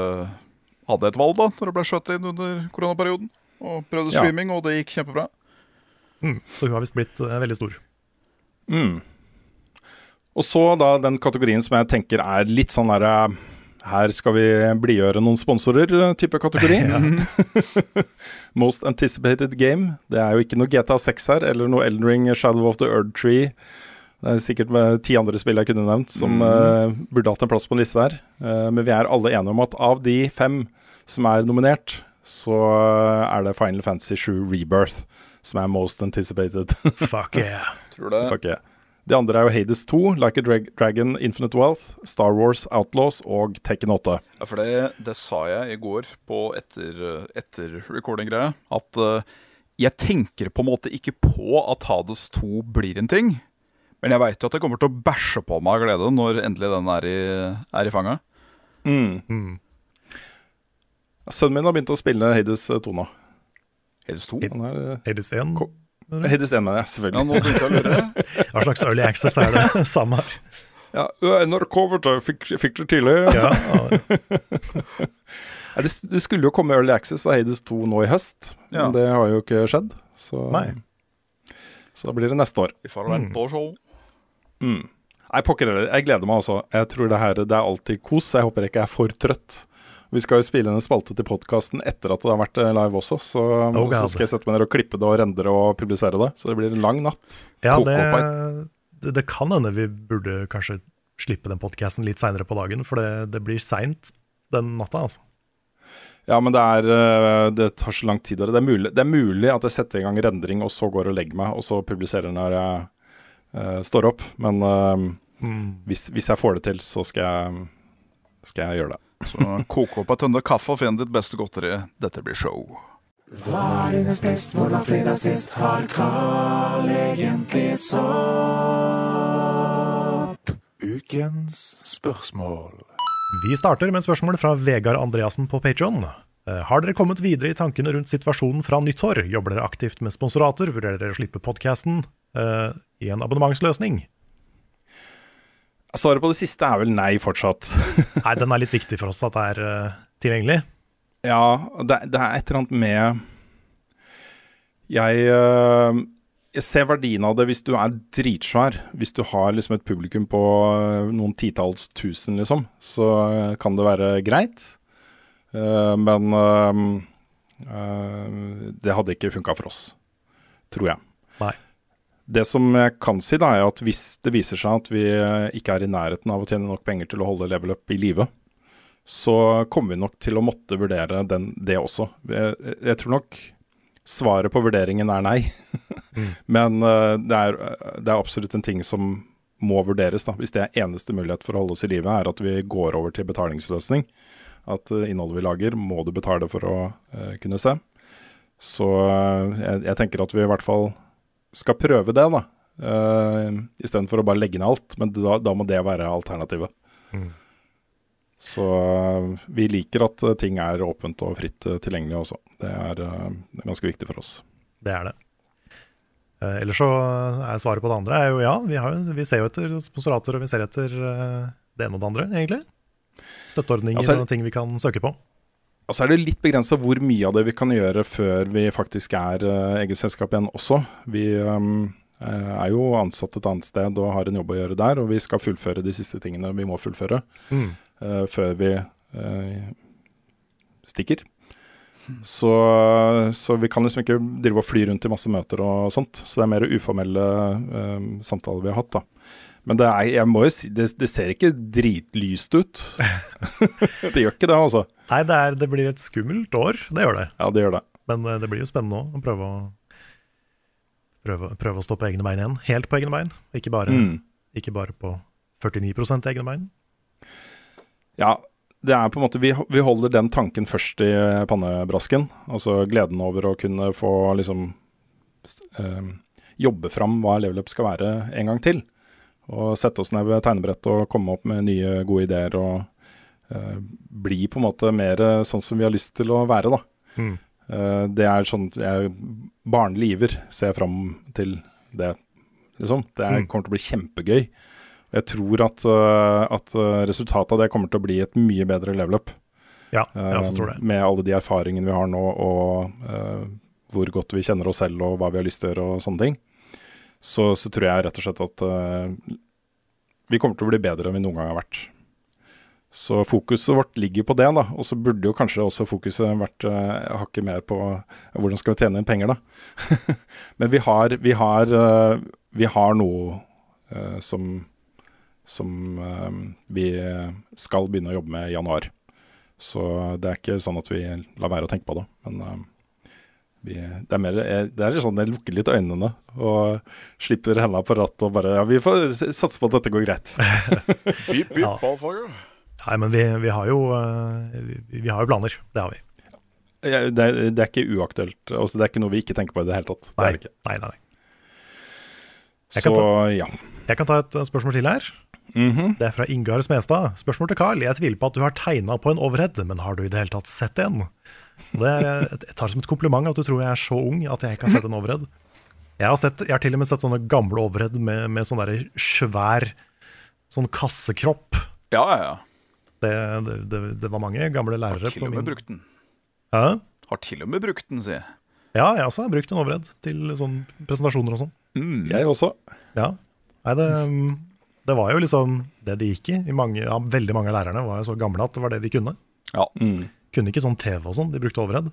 hadde et valg da, når det ble skjøtt inn under koronaperioden. Og prøvde Ja. streaming, og det gikk kjempebra. Mm, så hun har visst blitt uh, veldig stor. Mm. Og så da den kategorien som jeg tenker er litt sånn derre Her skal vi blidgjøre noen sponsorer-type kategori. Most anticipated game. Det er jo ikke noe GTA 6 her, eller noe Elden Ring, Shadow of the Earth Tree. Det er sikkert med ti andre spill jeg kunne nevnt som eh, burde hatt en plass på en liste der. Uh, men vi er alle enige om at av de fem som er nominert, så er det Final Fantasy 7 Rebirth som er most anticipated. Fuck yeah. Tror det. Fuck yeah. De andre er jo Hades 2, Like a Drag Dragon, Infinite Wealth, Star Wars Outlaws og Tekken 8. Ja, for det, det sa jeg i går på etter, etter recording-greia. At uh, jeg tenker på en måte ikke på at Hades 2 blir en ting. Men jeg veit jo at jeg kommer til å bæsje på meg av glede når endelig den er i, er i fanget. Mm. Sønnen min har begynt å spille Hades 2 nå. Hades 2? Han er, eh, Hades 1? Hades 1, mener jeg, Ja, selvfølgelig. nå begynte jeg å lure. Hva slags early access er det? Samme her. Ja, NRK fikk, fikk det tidlig. Ja, Ja, det, det skulle jo komme Early Access av Hades 2 nå i høst, Ja. men det har jo ikke skjedd. Så, Nei. så da blir det neste år. Vi får vente og se. Mm. Nei, pokker heller. Jeg gleder meg altså. Jeg tror det her det er alltid kos. Jeg håper ikke jeg er for trøtt. Vi skal jo spille inn en spalte til podkasten etter at det har vært eh, live også, så, Oh, så skal jeg sette meg ned og klippe det og rendre og publisere det. Så det blir en lang natt. ja det, det, kan hende vi burde kanskje slippe den podcasten litt seinere på dagen, for det, det blir seint den natta, altså. Ja, men det er eh, Det tar så lang tid. Det er, mulig, det er mulig at jeg setter i gang rendring, og så går og legger meg, og så publiserer når jeg uh, står opp. Men eh, hvis, hvis jeg får det til, så skal jeg, skal jeg gjøre det. Så kok opp ei tønne kaffe og finn ditt beste godteri. Dette blir show. Hva er dines best, hvor var fredag sist? Har Carl egentlig sopp? Ukens spørsmål. Vi starter med et spørsmål fra Vegard Andreassen på Patreon. Eh, Har dere kommet videre i tankene rundt situasjonen fra nyttår? Jobber dere aktivt med sponsorater? Vurderer dere å slippe podkasten uh, i en abonnementsløsning? Svaret på det siste er vel nei fortsatt. Nei, den er litt viktig for oss at det er uh, tilgjengelig. Ja, det, det er et eller annet med jeg, uh, jeg ser verdien av det hvis du er dritsvær. Hvis du har liksom et publikum på øh, noen titalls tusen, liksom, så kan det være greit. Uh, men det hadde ikke funka for oss, tror jeg. Nei. Det som jeg kan si, da, er at hvis det viser seg at vi øh, ikke er i nærheten av å tjene nok penger til å holde level up i live, så kommer vi nok til å måtte vurdere den, det også. Jeg, jeg tror nok svaret på vurderingen er nei. Men uh, det, er, det er absolutt en ting som må vurderes. Da. Hvis det er eneste mulighet for å holde oss i live, er at vi går over til betalingsløsning. At eh, innholdet vi lager, må du betale for å uh, kunne se. Så eh, jeg, jeg tenker at vi i hvert fall skal prøve det, da. Uh, Istedenfor å bare legge ned alt. Men da, da må det være alternativet. Så øh, vi liker at øh, ting er åpent og fritt tilgjengelig også. Det er, det er ganske viktig for oss. Det er det. Eh, ellers så er svaret på det andre er jo ja, vi, har, vi ser jo etter sponsorater, og vi ser etter eh, det ene og det andre, egentlig. Støtteordninger ja, og ting vi kan søke på. Og så er det litt begrensa hvor mye av det vi kan gjøre før vi faktisk er uh, eget selskap igjen også. Vi øh, er jo ansatt et annet sted og har en jobb å gjøre der, og vi skal fullføre de siste tingene vi må fullføre Mm. uh, før vi uh, stikker. Så, så vi kan liksom ikke drive og fly rundt i masse møter og sånt. Så det er mer uformelle samtaler vi har hatt, da. Men det, er, jeg må jo si, det, det ser ikke dritlyst ut. det gjør ikke det, altså. Nei, det, er, det blir et skummelt år, det gjør det. Ja, det gjør det. Men eh, det blir jo spennende òg, å prøve å, prøve, prøve å stå på egne bein igjen. Helt på egne bein, ikke bare, Mm. ikke bare på 49 egne bein. Ja, det er på en måte Vi, vi holder den tanken først i pannebrasken. Altså gleden over å kunne få liksom eh, jobbe fram hva Level Up skal være en gang til. Og sette oss ned ved tegnebrettet og komme opp med nye, gode ideer og uh, bli på en måte mer sånn som vi har lyst til å være, da. Mm. Uh, det er sånn jeg barnlig iver ser fram til det, liksom. Det er, Mm. kommer til å bli kjempegøy. Og jeg tror at, uh, at eh, resultatet av det kommer til å bli et mye bedre level up. Ja, jeg også tror det. Eh, Med alle de erfaringene vi har nå, og eh, hvor godt vi kjenner oss selv, og hva vi har lyst til å gjøre, og sånne ting. Så, så tror jeg rett og slett at uh, vi kommer til å bli bedre enn vi noen gang har vært. Så fokuset vårt ligger på det, da. Og så burde jo kanskje også fokuset vært uh, hakket mer på hvordan skal vi tjene inn penger, da. Men vi har, vi har, uh, vi har noe som, som vi skal begynne å jobbe med i januar. Så det er ikke sånn at vi lar være å tenke på det. Men vi, det er mer eh, Det er sånn jeg lukker litt øynene og slipper hendene på rattet og bare Ja, vi får satse på at dette går greit. Beep, beep, Ja. Nei, men vi, vi, har jo, eh, vi, vi har jo planer. Det har vi. Ja, Det, er- det er ikke uaktuelt. Altså, det er ikke noe vi ikke tenker på i det hele tatt. Det Nei, er det ikke. nei, nei. Jeg Så ta- ja. Jeg kan ta et eh, spørsmål til her. Mhm. Det er fra Ingar Smestad. Spørsmål til Carl. Jeg tviler på at du har tegna på en overhead, men har du i det hele tatt sett en? Det er, jeg tar det som et kompliment at du tror jeg er så ung at jeg ikke har sett en overhead. Jeg har, sett, jeg har til og med sett sånne gamle overhead med, med sånn der svær sånn kassekropp. Ja, ja, ja. Det, det, det, det var mange gamle lærere Har til og med brukt den. Hæ? Har til og med brukt den, sier jeg. Ja, jeg også har brukt en overhead til sånn presentasjoner og sånn. Mm. Jeg også. Ja. Nei, det, det var jo liksom det de gikk i. I mange, ja, veldig mange av lærerne var jo så gamle at det var det de kunne. Ja. Mm. Kunne ikke sånn TV og sånn, de brukte overhead.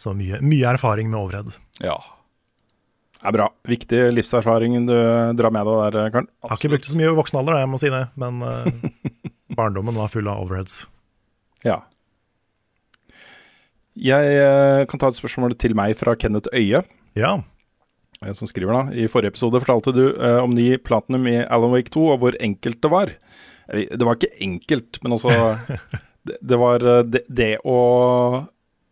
Så mye, mye erfaring med overhead. ja. Det er bra. Viktig livserfaring du drar med deg der, Karl. Har ikke brukt det så mye i voksen alder, jeg må si det, men uh, barndommen var full av overheads. Ja. Jeg eh, kan ta et spørsmål til meg fra Kenneth Øye. Ja. eh, som skriver da, I forrige episode fortalte du eh, om ny Platinum i Alan Wake 2 og hvor enkelt det var. Det var ikke enkelt, men altså det, det var eh, det, det å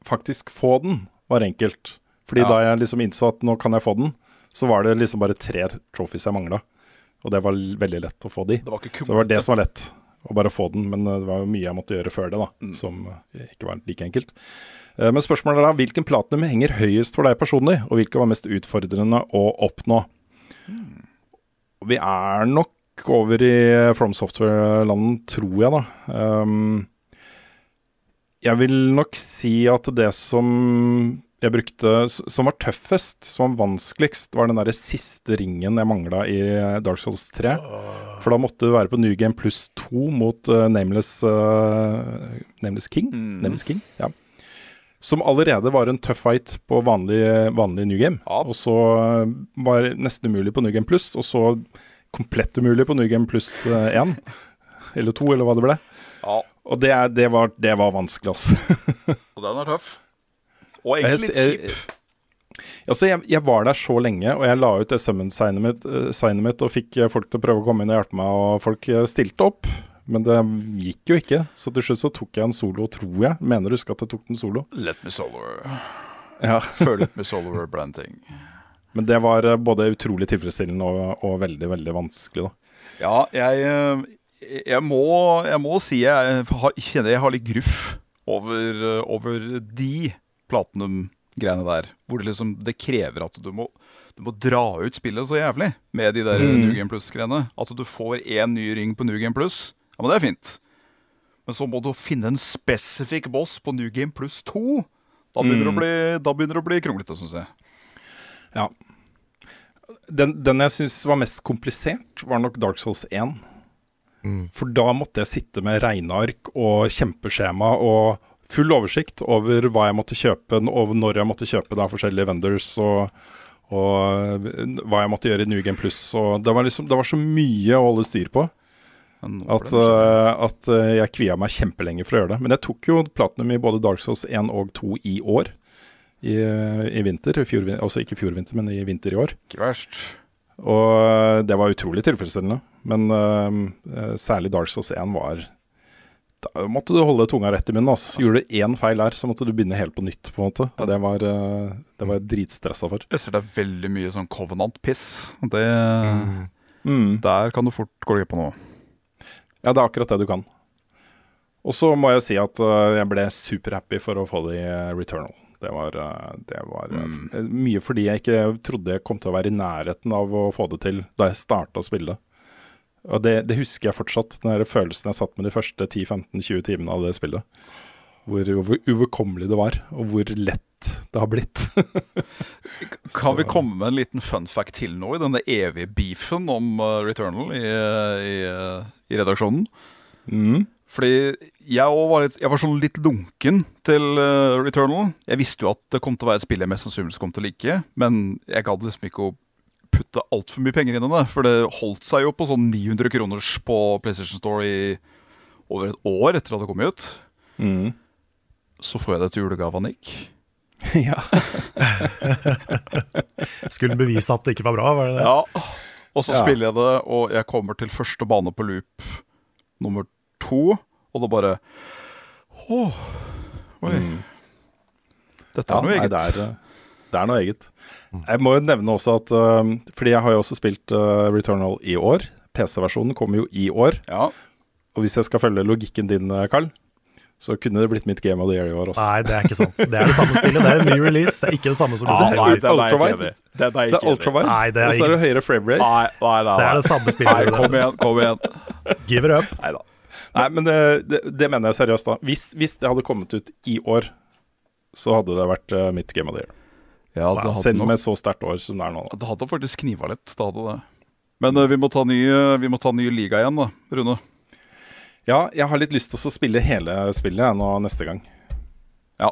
faktisk få den var enkelt. Fordi Ja. da jeg liksom innså at nå kan jeg få den, så var det liksom bare tre trophies jeg mangla. Og det var veldig lett å få de. Det Så det var det som var lett, å bare få den. Men eh, det var mye jeg måtte gjøre før det, da, Mm. som eh, ikke var like enkelt. Men spørsmålet er da, hvilken platinum henger høyest for deg personlig, og hvilke var mest utfordrende å oppnå? Vi er nok over i From Software-landen, tror jeg, da. Um, jeg vil nok si at det som jeg brukte, som var tøffest, som var vanskeligst, var den der siste ringen jeg mangla i Dark Souls 3. For da måtte du være på New Game pluss 2 mot uh, Nameless, uh, Nameless King. Mm. Nameless King, ja. Som allerede var en tøff fight på vanlig, vanlig New Game. Ja. Og så eh, var nesten umulig på New Game pluss, og så komplett umulig på New Game pluss én. Eller to, eller hva det ble. Ja, Og det, er- det, var, det var vanskelig, altså. og den er tøff. Og egentlig kjip. Altså, jeg, jeg var der så lenge, og jeg la ut summon-signet mitt, uh, mitt og fikk eh, folk til å prøve å komme inn og hjelpe meg, og folk eh, stilte opp. Men det gikk jo ikke, så til slutt så tok jeg en solo, tror jeg. Mener du husker at jeg tok den solo? Let me solo. Ja. Følet med solo blanding. Men det var eh, både utrolig tilfredsstillende og, og veldig, veldig vanskelig, da. Ja, jeg, eh, jeg, må, jeg må si jeg har, kjenner jeg har litt gruff over, over de platinum-greiene der. Hvor det liksom det krever at du må, du må dra ut spillet så jævlig med de der Mm. New Game Plus-greiene. At du får én ny ring på New Game Plus. Ja, men det er fint. Men så må du finne en spesifikk boss på New Game Plus 2. Da begynner, det, å Mm. bli, da begynner det å bli kronglete, syns jeg. Ja. Den, den jeg syns var mest komplisert, var nok Dark Souls 1. For da måtte jeg sitte med regneark og kjempeskjema og full oversikt over hva jeg måtte kjøpe, og når jeg måtte kjøpe da forskjellige vendors og, og hva jeg måtte gjøre i New Game Plus. Det var, liksom, det var så mye å holde styr på at, uh, at uh, jeg kvia meg kjempelenge for å gjøre det. Men jeg tok jo platinum i både Dark Souls 1 og 2 i år. I, i vinter. Fjor, altså ikke fjor vinter, men i vinter i år. Ikke verst. Og det var utrolig tilfredsstillende. Men uh, særlig Dark Souls 1 var Da måtte du holde tunga rett i munnen. Altså. Gjorde du én feil der, så måtte du begynne helt på nytt. på en måte Og Det var, uh, det var jeg dritstressa for. Jeg ser det er veldig mye sånn Covenant-piss. Det, Mm. Der kan du fort gå glipp av noe. Ja, det er akkurat det du kan. Og så må jeg si at jeg ble superhappy for å få det i Returnal. Det var, uh, det var mm. mye fordi jeg ikke trodde jeg kom til å være i nærheten av å få det til da jeg starta å spille. Og det, det husker jeg fortsatt, den der følelsen jeg satt med de første 10-15-20 timene av det spillet. Hvor, hvor uoverkommelig det var, og hvor lett det har blitt. Kan vi komme med en liten fun fact til nå i denne evige beefen om uh, Returnal i, i, i redaksjonen? Mm. Fordi jeg, var litt, jeg var sånn litt lunken til uh, Returnal. Jeg visste jo at det kom til å være et spill jeg mest sannsynligvis kom til å like, men jeg gadd liksom ikke å putte altfor mye penger inn i det. For det holdt seg jo på sånn 900 kroners på PlayStation Store i over et år etter at det kom ut. Mm. Så får jeg det til julegave av Nick. ja. Skulle bevise at det ikke var bra, var det det? Ja, og så Ja. spiller jeg det, og jeg kommer til første bane på loop nummer to, og det bare Åh, oi. Mm. Dette Ja, er noe nei, eget. det, er, det er noe eget. Jeg må jo nevne også at uh, Fordi jeg har jo også spilt uh, Returnal i år. PC-versjonen kommer jo i år. Ja. Og hvis jeg skal følge logikken din, Carl, så kunne det blitt mitt Game of the Year i år også. Nei, det er ikke sant. Det er det samme spillet. Det er en ny release. Det er ikke det samme som Ah, nei, det er Ultrawide. Det er er ultrawide, Nei, det er og så er det høyere frame rate. Nei, nei, nei, Det er det samme spillet. Nei, kom igjen, kom igjen. Give it up. Nei da. Nei, men det, det, det mener jeg seriøst, da. Hvis, hvis det hadde kommet ut i år, så hadde det vært uh, mitt Game of the Year. Ja, hadde, Selv med så sterkt år som det er nå. da. det hadde faktisk kniva litt. Det hadde det. Men uh, vi, må ta ny, vi må ta ny liga igjen, da, Rune. Ja, jeg har litt lyst til å spille hele spillet jeg, nå neste gang. Ja.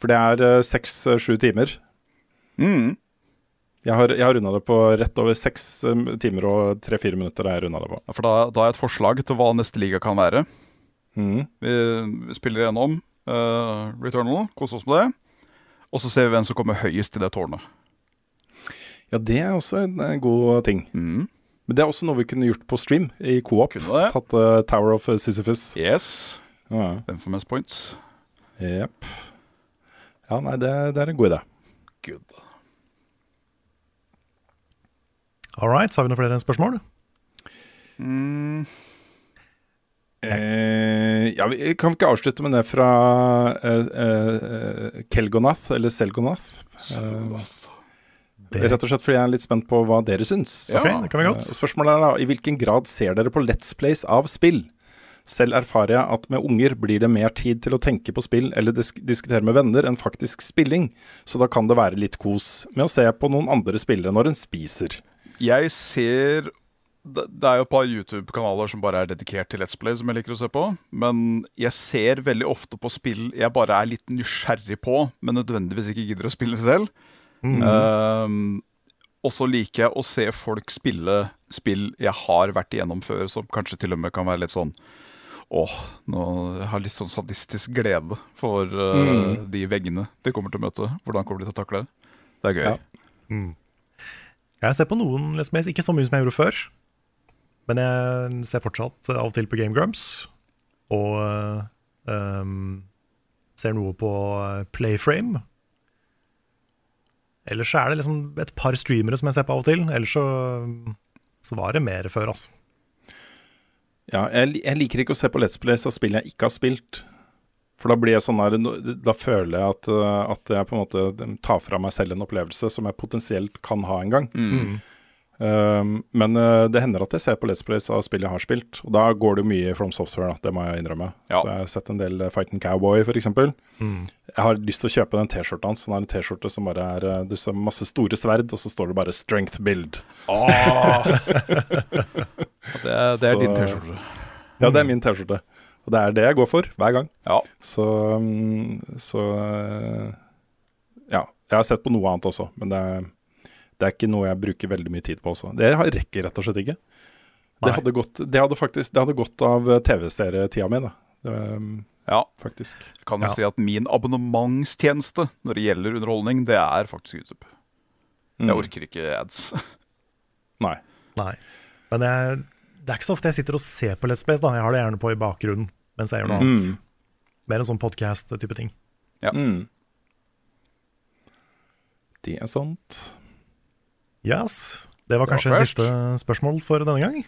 For det er seks-sju timer. Mm. Jeg har, jeg har runda det på rett over seks eh, timer og tre-fire minutter. har jeg det på. Ja, for da, da har jeg et forslag til hva neste liga kan være. Mm. Vi, vi spiller gjennom uh, Returnal, koser oss med det. Og så ser vi hvem som kommer høyest i det tårnet. Ja, det er også en, en god ting. Mm. Men det er også noe vi kunne gjort på stream i co-op. Tatt uh, Tower of Sisyphus. Yes. Ja, Den får mest points. Jepp. Ja, nei, det, det er en god idé. Good. All right, så har vi noen flere spørsmål. Mm. Eh, ja, vi kan ikke avslutte med det fra eh, eh, Kelgonath, eller Selgonath? Selgonath. Det, rett og slett fordi jeg er litt spent på hva dere syns. Ja. okay, det kan vi godt. Eh, Spørsmålet er da, i hvilken grad ser dere på Let's Plays av spill? Selv erfarer jeg at med unger blir det mer tid til å tenke på spill eller disk diskutere med venner enn faktisk spilling, så da kan det være litt kos med å se på noen andre spillere når en spiser. Jeg ser det, er jo et par YouTube-kanaler som bare er dedikert til Let's Play, som jeg liker å se på. Men jeg ser veldig ofte på spill jeg bare er litt nysgjerrig på, men nødvendigvis ikke gidder å spille selv. Ehm, og så liker jeg å se folk spille spill jeg har vært igjennom før, som kanskje til og med kan være litt sånn Åh, nå har jeg litt sånn sadistisk glede for eh, de veggene de kommer til å møte. Hvordan kommer de til å takle det? Det er gøy. Ja. Jeg ser på noen Let's Plays, ikke så mye som jeg gjorde før. Men jeg ser fortsatt av og til på Game Grumps. Og um, ser noe på Playframe. Ellers så er det liksom et par streamere som jeg ser på av og til. Ellers så, så var det mer før, altså. Ja, jeg, jeg liker ikke å se på Let's Plays av spill jeg ikke har spilt. For da blir jeg sånn her Da føler jeg at, uh, at jeg på en måte tar fra meg selv en opplevelse som jeg potensielt kan ha en gang. Um, men uh, det hender at jeg ser på Let's Plays av spill jeg har spilt. Og da går det jo mye From Software, da, det må jeg innrømme. Ja. Så jeg har sett en del Fighting Cowboy, f.eks. Jeg har lyst til å kjøpe den T-skjorta hans. Han har en T-skjorte som bare er du Det står masse store sverd, og så står det bare 'Strength Build'. Det, er- det er Så- din T-skjorte. Ja, det er min T-skjorte. Og det er det jeg går for hver gang. Ja. Så, mm, så eh, Ja. Jeg har sett på noe annet også, men det er Det er ikke noe jeg bruker veldig mye tid på også. Det rekker rett og slett ikke. Det hadde, gått, det hadde faktisk det hadde gått av eh, TV-serietida mi, da. Um, Ja, faktisk. jeg kan jo Ja. si at min abonnementstjeneste når det gjelder underholdning, det er faktisk YouTube. Jeg Mm. orker ikke ads. Nei. Nei. Men jeg, det er ikke så ofte jeg sitter og ser på Let's Place. da Jeg har det gjerne på i bakgrunnen mens jeg gjør noe annet. Mm. Mer en sånn podcast-type ting. Mm. Det er sant. Yes. Det var Det var kanskje siste spørsmål for denne gang.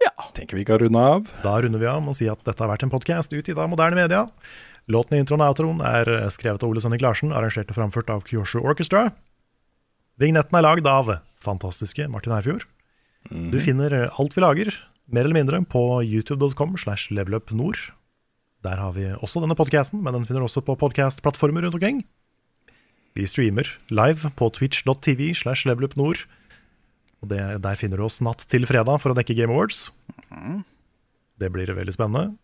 Ja. Tenker vi kan runde av. Da runder vi av med å si at dette har vært en podkast utgitt av moderne media. Låten i introen og outroen er skrevet av Ole Sønnik Larsen, arrangert og framført av Kyosho Orchestra. Vignetten er lagd av fantastiske Martin Herfjord. Du finner alt vi lager, mer eller mindre, på youtube.com slash levelupnord. Der har vi også denne podkasten, men den finner du også på podkastplattformer rundt omkring. Vi streamer live på twitch.tv slash levelupnord. Og det, der finner du oss natt til fredag for å dekke Game Awards. Det blir veldig spennende.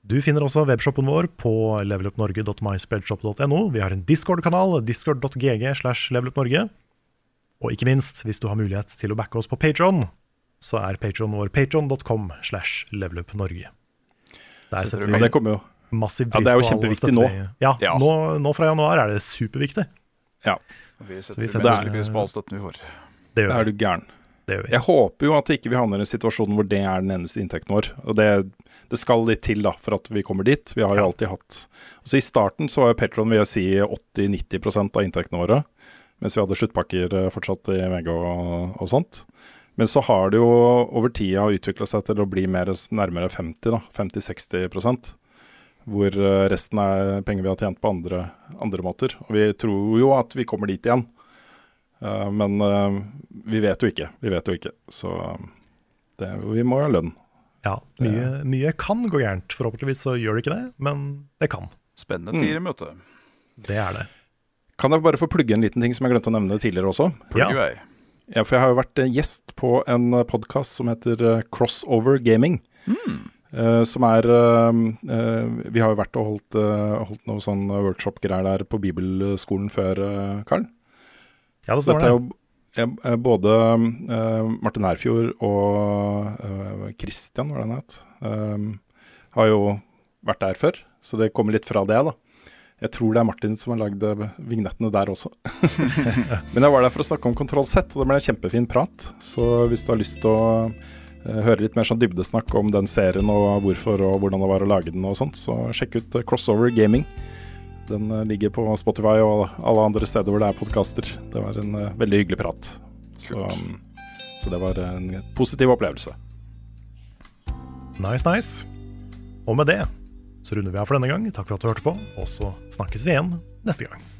Du finner også webshoppen vår på levelupnorge.myspreadshop.no. Vi har en Discord-kanal, discord.gg slash levelupnorge. Og ikke minst, hvis du har mulighet til å backe oss på Patron, så er Patron vår patron.com slash levelupnorge. Der Setter setter du vi det kommer jo massiv Ja, pris det er jo kjempeviktig nå. Ja, Ja. Nå, nå fra januar er det superviktig. Ja, Vi vi setter setter- menneskelig pris på all støtten vi får. Det gjør vi. er du gæren. Det gjør vi. Jeg håper jo at ikke vi havner i en situasjon hvor det er den eneste inntekten vår. Og det, det skal litt til da, for at vi kommer dit. Vi har jo Ja. alltid hatt Så I starten så var Petron vil jeg si 80-90% av inntektene våre. Mens vi hadde sluttpakker eh, fortsatt i VG og, og sånt. Men så har det jo over tida utvikla seg til å bli mer nærmere 50, da. 50-60 Hvor eh, resten er penger vi har tjent på andre, andre måter. Og vi tror jo at vi kommer dit igjen. uh, men uh, vi vet jo ikke. Vi vet jo ikke. Så det, vi må jo ha lønn. Ja, mye, mye kan gå gærent. Forhåpentligvis så gjør det ikke det, men det kan. Spennende Mm. tider i møte. Det er det. Kan jeg bare få plugge en liten ting som jeg glemte å nevne tidligere også? Ja. Ja, for jeg har jo vært eh, gjest på en podkast som heter eh, Crossover Gaming. Eh, som er uh, uh, Vi har jo vært og holdt, uh, holdt noe sånn workshop-greier der på bibelskolen før, uh, Karl. Ja, det Dette er jo eh, både eh, Martin Herfjord og Kristian, er det han het, eh, har jo vært der før. Så det kommer litt fra det, da. Jeg tror det er Martin som har lagd eh, vignettene der også. Men jeg var der for å snakke om Kontroll Z, og det ble en kjempefin prat. Så hvis du har lyst til å eh, høre litt mer sånn dybdesnakk om den serien og hvorfor og hvordan det var å lage den og sånt, så sjekk ut eh, Crossover Gaming. Den ligger på Spotify og alle andre steder hvor det er podkaster. Det var en veldig hyggelig prat. Så, um, så det var en positiv opplevelse. Nice, nice. Og med det så runder vi av for denne gang. Takk for at du hørte på, og så snakkes vi igjen neste gang.